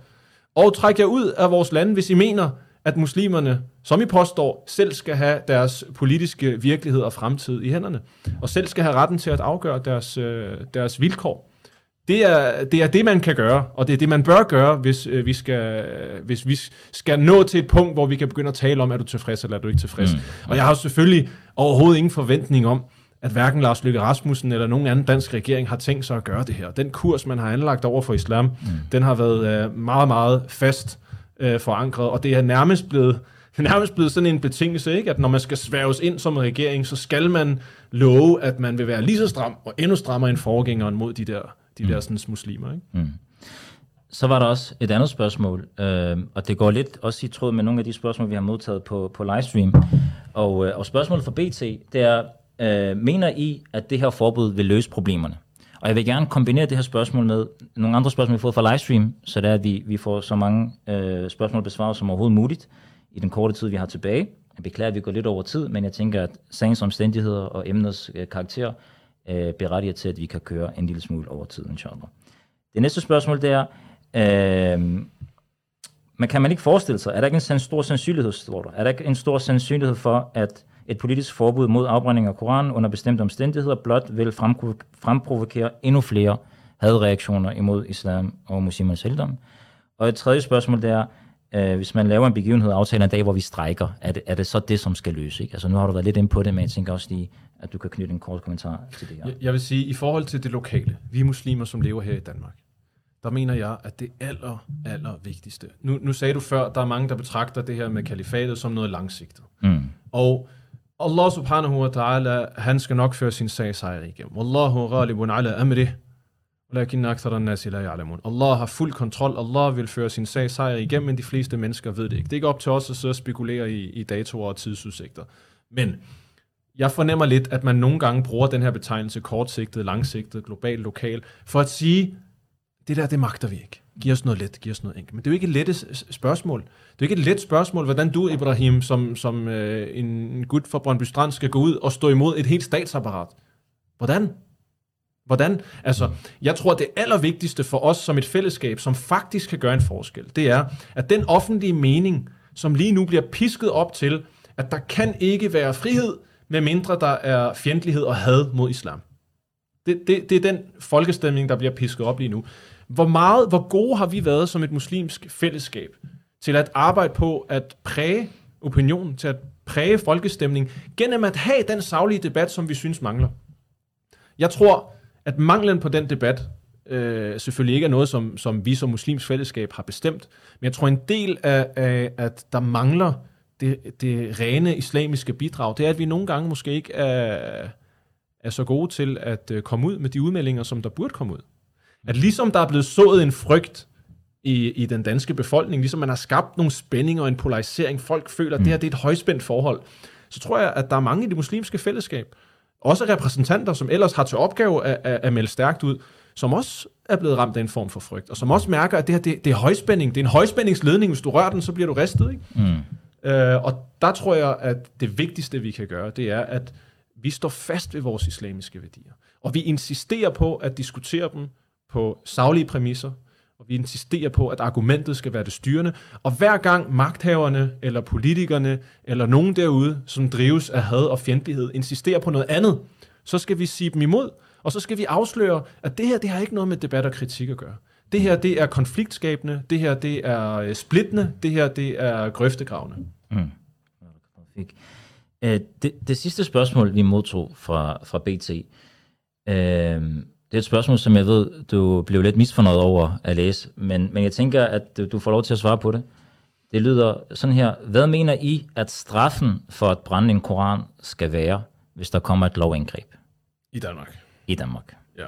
Og træk jer ud af vores lande, hvis I mener, at muslimerne, som I påstår, selv skal have deres politiske virkelighed og fremtid i hænderne, og selv skal have retten til at afgøre deres, øh, deres vilkår. Det er, det er det, man kan gøre, og det er det, man bør gøre, hvis, øh, vi skal, hvis vi skal nå til et punkt, hvor vi kan begynde at tale om, er du tilfreds eller er du ikke tilfreds. Mm. Og jeg har selvfølgelig overhovedet ingen forventning om, at hverken Lars Løkke Rasmussen eller nogen anden dansk regering har tænkt sig at gøre det her. Den kurs, man har anlagt over for islam, mm. den har været øh, meget, meget fast øh, forankret, og det er nærmest blevet nærmest blevet sådan en betingelse, ikke? at når man skal sværges ind som regering, så skal man love, at man vil være lige så stram og endnu strammere end forgængeren mod de der, de mm. der sådan, muslimer. Ikke? Mm. Så var der også et andet spørgsmål, øh, og det går lidt også i tråd med nogle af de spørgsmål, vi har modtaget på, på livestream. Og, øh, og spørgsmålet fra BT, det er, øh, mener I, at det her forbud vil løse problemerne? Og jeg vil gerne kombinere det her spørgsmål med nogle andre spørgsmål, vi har fået fra livestream, så det er, at vi, vi får så mange øh, spørgsmål besvaret som overhovedet muligt i den korte tid, vi har tilbage. Jeg beklager, at vi går lidt over tid, men jeg tænker, at sagens omstændigheder og emnets øh, karakter øh, berettiger til, at vi kan køre en lille smule over tid, inshallah. Det næste spørgsmål, det er, øh, men kan man ikke forestille sig, er der ikke en stor sandsynlighed, står der, er der ikke en stor sandsynlighed for, at et politisk forbud mod afbrænding af Koranen under bestemte omstændigheder blot vil fremprovokere endnu flere hadreaktioner imod islam og muslimers heldom. Og et tredje spørgsmål det er, øh, hvis man laver en begivenhed og aftaler en dag, hvor vi strækker, er det, er det så det, som skal løse? Ikke? Altså nu har du været lidt ind på det, men jeg tænker også lige, at du kan knytte en kort kommentar til det her. Jeg, jeg vil sige, i forhold til det lokale, vi muslimer, som lever her i Danmark, der mener jeg, at det aller, aller vigtigste. Nu, nu sagde du før, der er mange, der betragter det her med kalifatet som noget langsigtet. Mm. Og Allah subhanahu wa ta'ala, han skal nok føre sin sag sejr igennem. Wallahu ghalibun ala amrih, walakin an nasi la ya'lamun. Allah har fuld kontrol. Allah vil føre sin sag sejr igennem, men de fleste mennesker ved det ikke. Det er ikke op til os at sidde og spekulere i, i datoer og tidsudsigter. Men jeg fornemmer lidt, at man nogle gange bruger den her betegnelse kortsigtet, langsigtet, global, lokal, for at sige, det der, det magter vi ikke. Giv os noget let, giv os noget enkelt. Men det er jo ikke et let spørgsmål. Det er jo ikke et let spørgsmål, hvordan du, Ibrahim, som, som øh, en gut fra Brøndby Strand, skal gå ud og stå imod et helt statsapparat. Hvordan? Hvordan? Altså, jeg tror, at det allervigtigste for os som et fællesskab, som faktisk kan gøre en forskel, det er, at den offentlige mening, som lige nu bliver pisket op til, at der kan ikke være frihed, medmindre der er fjendtlighed og had mod islam. Det, det, det er den folkestemning, der bliver pisket op lige nu. Hvor meget, hvor gode har vi været som et muslimsk fællesskab til at arbejde på at præge opinionen, til at præge folkestemning, gennem at have den savlige debat, som vi synes mangler. Jeg tror, at manglen på den debat øh, selvfølgelig ikke er noget, som, som vi som muslimsk fællesskab har bestemt, men jeg tror, en del af, af at der mangler det, det rene islamiske bidrag, det er, at vi nogle gange måske ikke er, er så gode til at øh, komme ud med de udmeldinger, som der burde komme ud. At ligesom der er blevet sået en frygt i, i den danske befolkning, ligesom man har skabt nogle spændinger og en polarisering, folk føler, at det her det er et højspændt forhold, så tror jeg, at der er mange i det muslimske fællesskab, også repræsentanter, som ellers har til opgave at, at, at melde stærkt ud, som også er blevet ramt af en form for frygt, og som også mærker, at det her det, det er højspænding. Det er en højspændingsledning. Hvis du rører den, så bliver du ristet. Ikke? Mm. Øh, og der tror jeg, at det vigtigste, vi kan gøre, det er, at vi står fast ved vores islamiske værdier. Og vi insisterer på at diskutere dem på savlige præmisser, og vi insisterer på, at argumentet skal være det styrende. Og hver gang magthaverne, eller politikerne, eller nogen derude, som drives af had og fjendtlighed, insisterer på noget andet, så skal vi sige dem imod, og så skal vi afsløre, at det her, det har ikke noget med debat og kritik at gøre. Det her, det er konfliktskabende, det her, det er øh, splittende, det her, det er grøftegravende. Mm. Øh, det, det sidste spørgsmål, vi modtog fra, fra BT, øh, det er et spørgsmål, som jeg ved, du blev lidt misfornøjet over at læse, men, men jeg tænker, at du får lov til at svare på det. Det lyder sådan her. Hvad mener I, at straffen for at brænde en koran skal være, hvis der kommer et lovindgreb? I Danmark. I Danmark. Ja.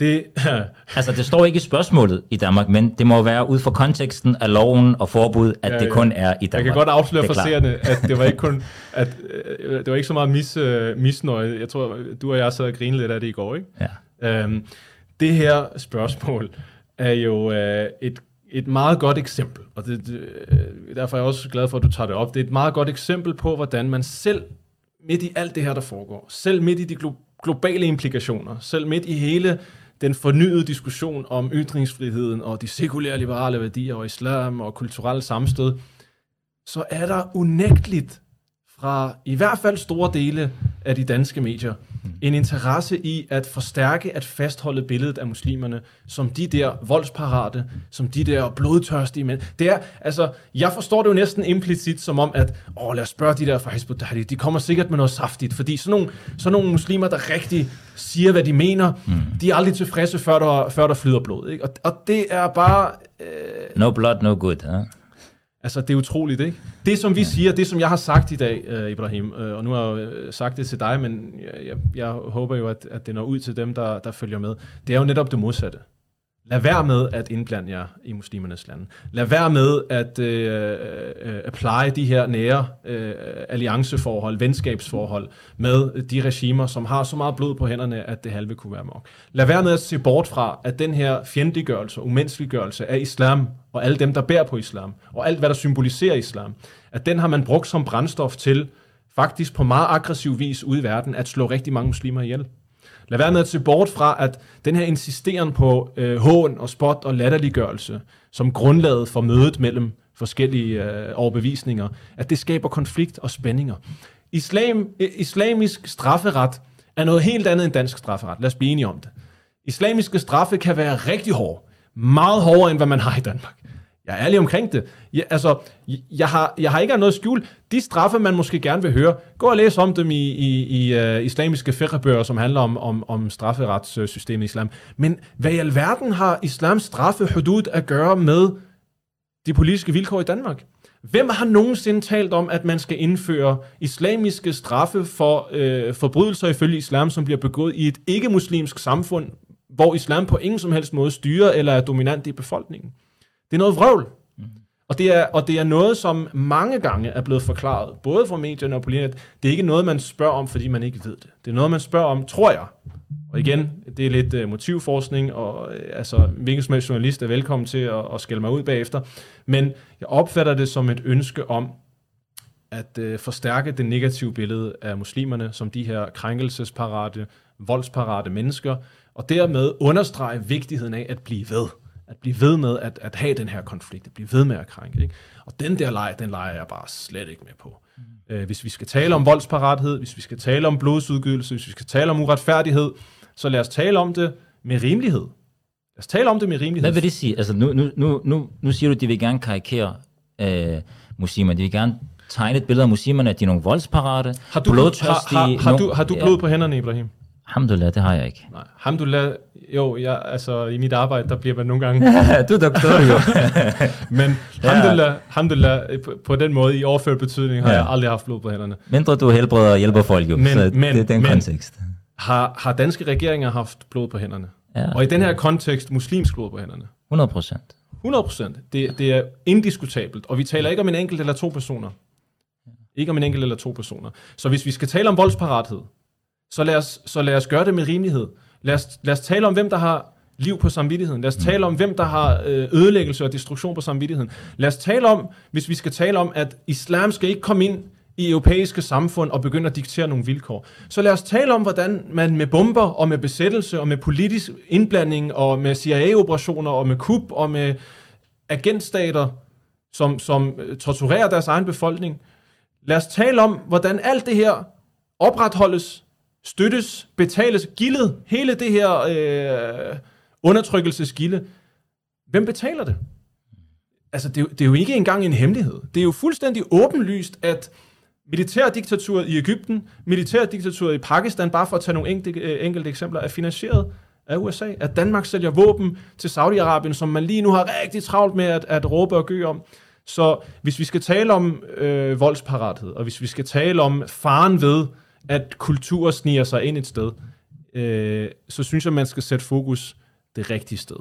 Det, altså, det står ikke i spørgsmålet i Danmark, men det må være ud fra konteksten af loven og forbud, at ja, ja. det kun er i Danmark. Jeg kan godt afsløre for seerne, at det var ikke kun, at øh, det var ikke så meget mis, uh, misnøje. Jeg tror, du og jeg sad og grinede lidt af det i går, ikke? Ja. Øhm, det her spørgsmål er jo øh, et, et meget godt eksempel, og det, det, øh, derfor er jeg også glad for, at du tager det op. Det er et meget godt eksempel på, hvordan man selv midt i alt det her, der foregår, selv midt i de glo- globale implikationer, selv midt i hele den fornyede diskussion om ytringsfriheden og de sekulære liberale værdier og islam og kulturelle samstød, så er der unægteligt fra i hvert fald store dele af de danske medier en interesse i at forstærke, at fastholde billedet af muslimerne som de der voldsparate, som de der blodtørstige mænd. Det er, altså, jeg forstår det jo næsten implicit som om, at, åh, lad os spørge de der fra Hizbut de kommer sikkert med noget saftigt, fordi sådan nogle, sådan nogle muslimer, der rigtig siger, hvad de mener, mm. de er aldrig tilfredse, før der, før der flyder blod. Ikke? Og, og det er bare... Øh, no blood, no good, huh? Altså, det er utroligt, ikke? Det, som vi ja. siger, det, som jeg har sagt i dag, uh, Ibrahim, uh, og nu har jeg jo sagt det til dig, men jeg, jeg, jeg håber jo, at, at det når ud til dem, der, der følger med. Det er jo netop det modsatte. Lad være med at indblande jer i muslimernes lande. Lad være med at øh, øh, apply de her nære øh, allianceforhold, venskabsforhold med de regimer, som har så meget blod på hænderne, at det halve kunne være mok. Lad være med at se bort fra, at den her fjendtliggørelse og umenneskeliggørelse af islam og alle dem, der bærer på islam, og alt, hvad der symboliserer islam, at den har man brugt som brændstof til faktisk på meget aggressiv vis ude i verden at slå rigtig mange muslimer ihjel. Lad være med at se bort fra, at den her insisteren på øh, hån og spot og latterliggørelse, som grundlaget for mødet mellem forskellige øh, overbevisninger, at det skaber konflikt og spændinger. Islam, øh, islamisk strafferet er noget helt andet end dansk strafferet. Lad os blive enige om det. Islamiske straffe kan være rigtig hårde. Meget hårdere, end hvad man har i Danmark. Jeg er ærlig omkring det. Jeg, altså, jeg har, jeg har ikke noget skjul. De straffe, man måske gerne vil høre, gå og læs om dem i, i, i uh, islamiske fiqh som handler om, om, om strafferetssystemet i islam. Men hvad i alverden har islams straffe hudud at gøre med de politiske vilkår i Danmark? Hvem har nogensinde talt om, at man skal indføre islamiske straffe for øh, forbrydelser ifølge islam, som bliver begået i et ikke-muslimsk samfund, hvor islam på ingen som helst måde styrer eller er dominant i befolkningen? Det er noget vrøvl. Mm. Og det, er, og det er noget, som mange gange er blevet forklaret, både fra medierne og politikerne. Det er ikke noget, man spørger om, fordi man ikke ved det. Det er noget, man spørger om, tror jeg. Og igen, det er lidt uh, motivforskning, og uh, altså, hvilken som helst journalist er velkommen til at, at skælde mig ud bagefter. Men jeg opfatter det som et ønske om at uh, forstærke det negative billede af muslimerne som de her krænkelsesparate, voldsparate mennesker, og dermed understrege vigtigheden af at blive ved at blive ved med at, at have den her konflikt, at blive ved med at krænke. Ikke? Og den der leg, den leger jeg bare slet ikke med på. Mm. Øh, hvis vi skal tale om voldsparathed, hvis vi skal tale om blodsudgydelse, hvis vi skal tale om uretfærdighed, så lad os tale om det med rimelighed. Lad os tale om det med rimelighed. Hvad vil det sige? Altså, nu, nu, nu, nu, nu siger du, at de vil gerne karikere øh, muslimer. De vil gerne tegne et billede af muslimerne, at de er nogle voldsparate, har du, blodtørstige... Har, har, har, du, har du blod på hænderne, Ibrahim? Alhamdulillah, det har jeg ikke. Nej, alhamdulillah, jo, jeg, altså i mit arbejde, der bliver man nogle gange... du er doktor jo. Men alhamdulillah, ja. alhamdulillah, på, på den måde, i overført betydning, har ja. jeg aldrig haft blod på hænderne. Mindre du helbreder og hjælper folk jo, men, så men, det er den men, kontekst. Har, har danske regeringer haft blod på hænderne? Ja. Og i den her kontekst, muslimsk blod på hænderne? 100 procent. 100 procent. Det, det er indiskutabelt. Og vi taler ikke om en enkelt eller to personer. Ikke om en enkelt eller to personer. Så hvis vi skal tale om voldsparathed, så lad os, så lad os gøre det med rimelighed. Lad os, lad os tale om, hvem der har liv på samvittigheden. Lad os tale om, hvem der har øh, ødelæggelse og destruktion på samvittigheden. Lad os tale om, hvis vi skal tale om, at islam skal ikke komme ind i europæiske samfund og begynde at diktere nogle vilkår. Så lad os tale om, hvordan man med bomber og med besættelse og med politisk indblanding og med CIA-operationer og med kup og med agentstater, som, som øh, torturerer deres egen befolkning. Lad os tale om, hvordan alt det her opretholdes støttes, betales, gildet, hele det her øh, undertrykkelsesgilde. Hvem betaler det? Altså, det er, det er jo ikke engang en hemmelighed. Det er jo fuldstændig åbenlyst, at militærdiktaturet i Ægypten, militærdiktaturet i Pakistan, bare for at tage nogle enkelte, øh, enkelte eksempler, er finansieret af USA. At Danmark sælger våben til Saudi-Arabien, som man lige nu har rigtig travlt med at, at råbe og gø om. Så hvis vi skal tale om øh, voldsparathed, og hvis vi skal tale om faren ved, at kultur sniger sig ind et sted, øh, så synes jeg, man skal sætte fokus det rigtige sted.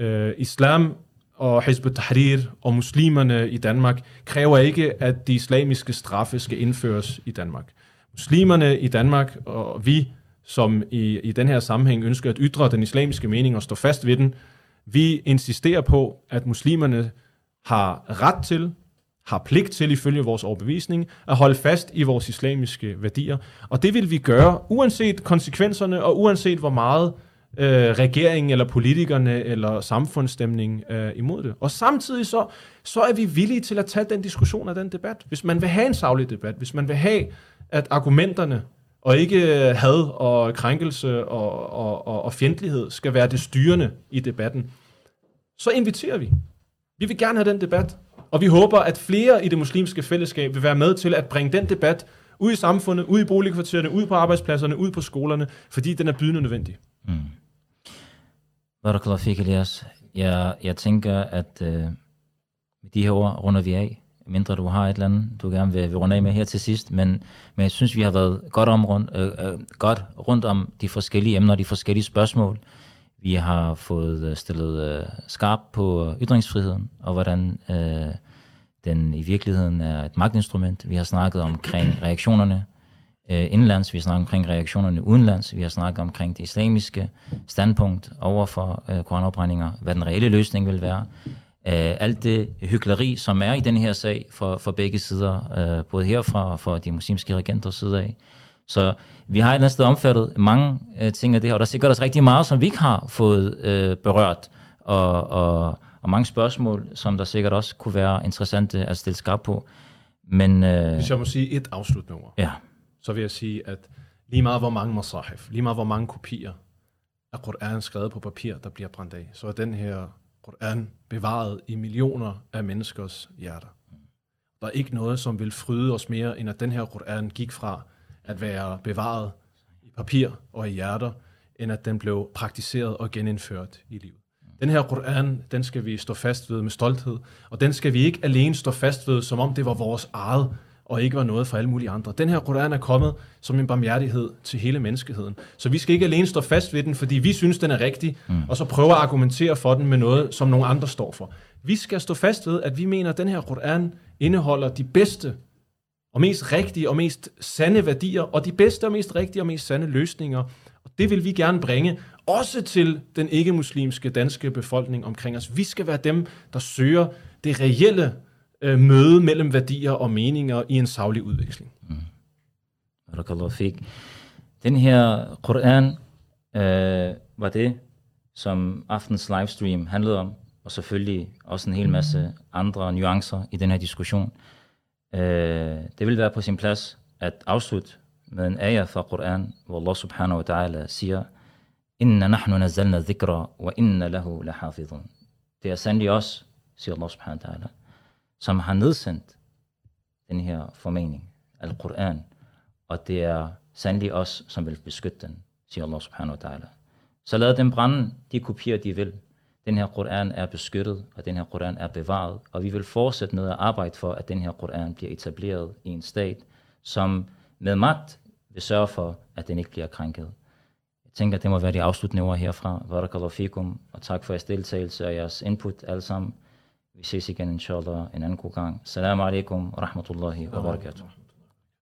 Øh, islam og Hizb tahrir og muslimerne i Danmark kræver ikke, at de islamiske straffe skal indføres i Danmark. Muslimerne i Danmark og vi, som i, i den her sammenhæng ønsker at ytre den islamiske mening og stå fast ved den, vi insisterer på, at muslimerne har ret til har pligt til, ifølge vores overbevisning, at holde fast i vores islamiske værdier. Og det vil vi gøre, uanset konsekvenserne, og uanset hvor meget øh, regeringen eller politikerne eller samfundsstemningen er øh, imod det. Og samtidig så, så er vi villige til at tage den diskussion og den debat. Hvis man vil have en savlig debat, hvis man vil have, at argumenterne og ikke øh, had og krænkelse og, og, og, og fjendtlighed skal være det styrende i debatten, så inviterer vi. Vi vil gerne have den debat. Og vi håber, at flere i det muslimske fællesskab vil være med til at bringe den debat ud i samfundet, ud i boligkvartererne, ud på arbejdspladserne, ud på skolerne, fordi den er bydende nødvendig. Mm. Barakallah fik, Elias. Jeg, jeg tænker, at øh, med de her ord runder vi af, mindre du har et eller andet, du gerne vil, vil runde af med her til sidst, men, men jeg synes, vi har været godt, om rundt, øh, øh, godt rundt om de forskellige emner, de forskellige spørgsmål. Vi har fået øh, stillet øh, skarp på ytringsfriheden, og hvordan øh, den i virkeligheden er et magtinstrument. Vi har snakket omkring reaktionerne øh, indlands, vi har snakket omkring reaktionerne udenlands, vi har snakket omkring det islamiske standpunkt over for øh, koranopbrændinger, hvad den reelle løsning vil være. Øh, alt det hykleri, som er i den her sag for, for begge sider, øh, både herfra og for de muslimske regenters side af. Så vi har et eller andet sted omfattet mange øh, ting af det her, og der er sikkert også rigtig meget, som vi ikke har fået øh, berørt, og, og, og mange spørgsmål, som der sikkert også kunne være interessante at stille skarp på. Men, øh, Hvis jeg må sige et afsluttende ord, ja, så vil jeg sige, at lige meget hvor mange masahif, lige meget hvor mange kopier af Koran skrevet på papir, der bliver brændt af, så er den her Koran bevaret i millioner af menneskers hjerter. Der er ikke noget, som vil fryde os mere, end at den her Koran gik fra at være bevaret i papir og i hjerter, end at den blev praktiseret og genindført i livet. Den her Koran, den skal vi stå fast ved med stolthed, og den skal vi ikke alene stå fast ved, som om det var vores eget, og ikke var noget for alle mulige andre. Den her Koran er kommet som en barmhjertighed til hele menneskeheden. Så vi skal ikke alene stå fast ved den, fordi vi synes, den er rigtig, mm. og så prøve at argumentere for den med noget, som nogle andre står for. Vi skal stå fast ved, at vi mener, at den her Koran indeholder de bedste og mest rigtige og mest sande værdier, og de bedste og mest rigtige og mest sande løsninger. Og det vil vi gerne bringe, også til den ikke-muslimske danske befolkning omkring os. Vi skal være dem, der søger det reelle øh, møde mellem værdier og meninger i en savlig udveksling. Mm. Barakallahu fik. Den her Koran øh, var det, som aftens livestream handlede om, og selvfølgelig også en hel masse andre nuancer i den her diskussion. Øh, det vil være på sin plads at afslutte med en ayah fra Koran, hvor Allah subhanahu wa ta'ala siger, Inna nahnu nazzalna dhikra, wa inna lahu lahafidhun. Det er sandelig os, siger Allah subhanahu wa ta'ala, som har nedsendt den her formening, al-Quran, og det er sandelig os, som vil beskytte den, siger Allah subhanahu wa ta'ala. Så lad dem brænde de kopier, de vil. Den her Koran er beskyttet, og den her Koran er bevaret, og vi vil fortsætte med at arbejde for, at den her Koran bliver etableret i en stat, som med magt vil sørge for, at den ikke bliver krænket. Jeg tænker, det må være de afsluttende ord herfra. Barakallahu fikum, og tak for jeres deltagelse og jeres input alle sammen. Vi ses igen, inshallah, en anden god gang. Assalamu alaikum wa rahmatullahi wa barakatuh.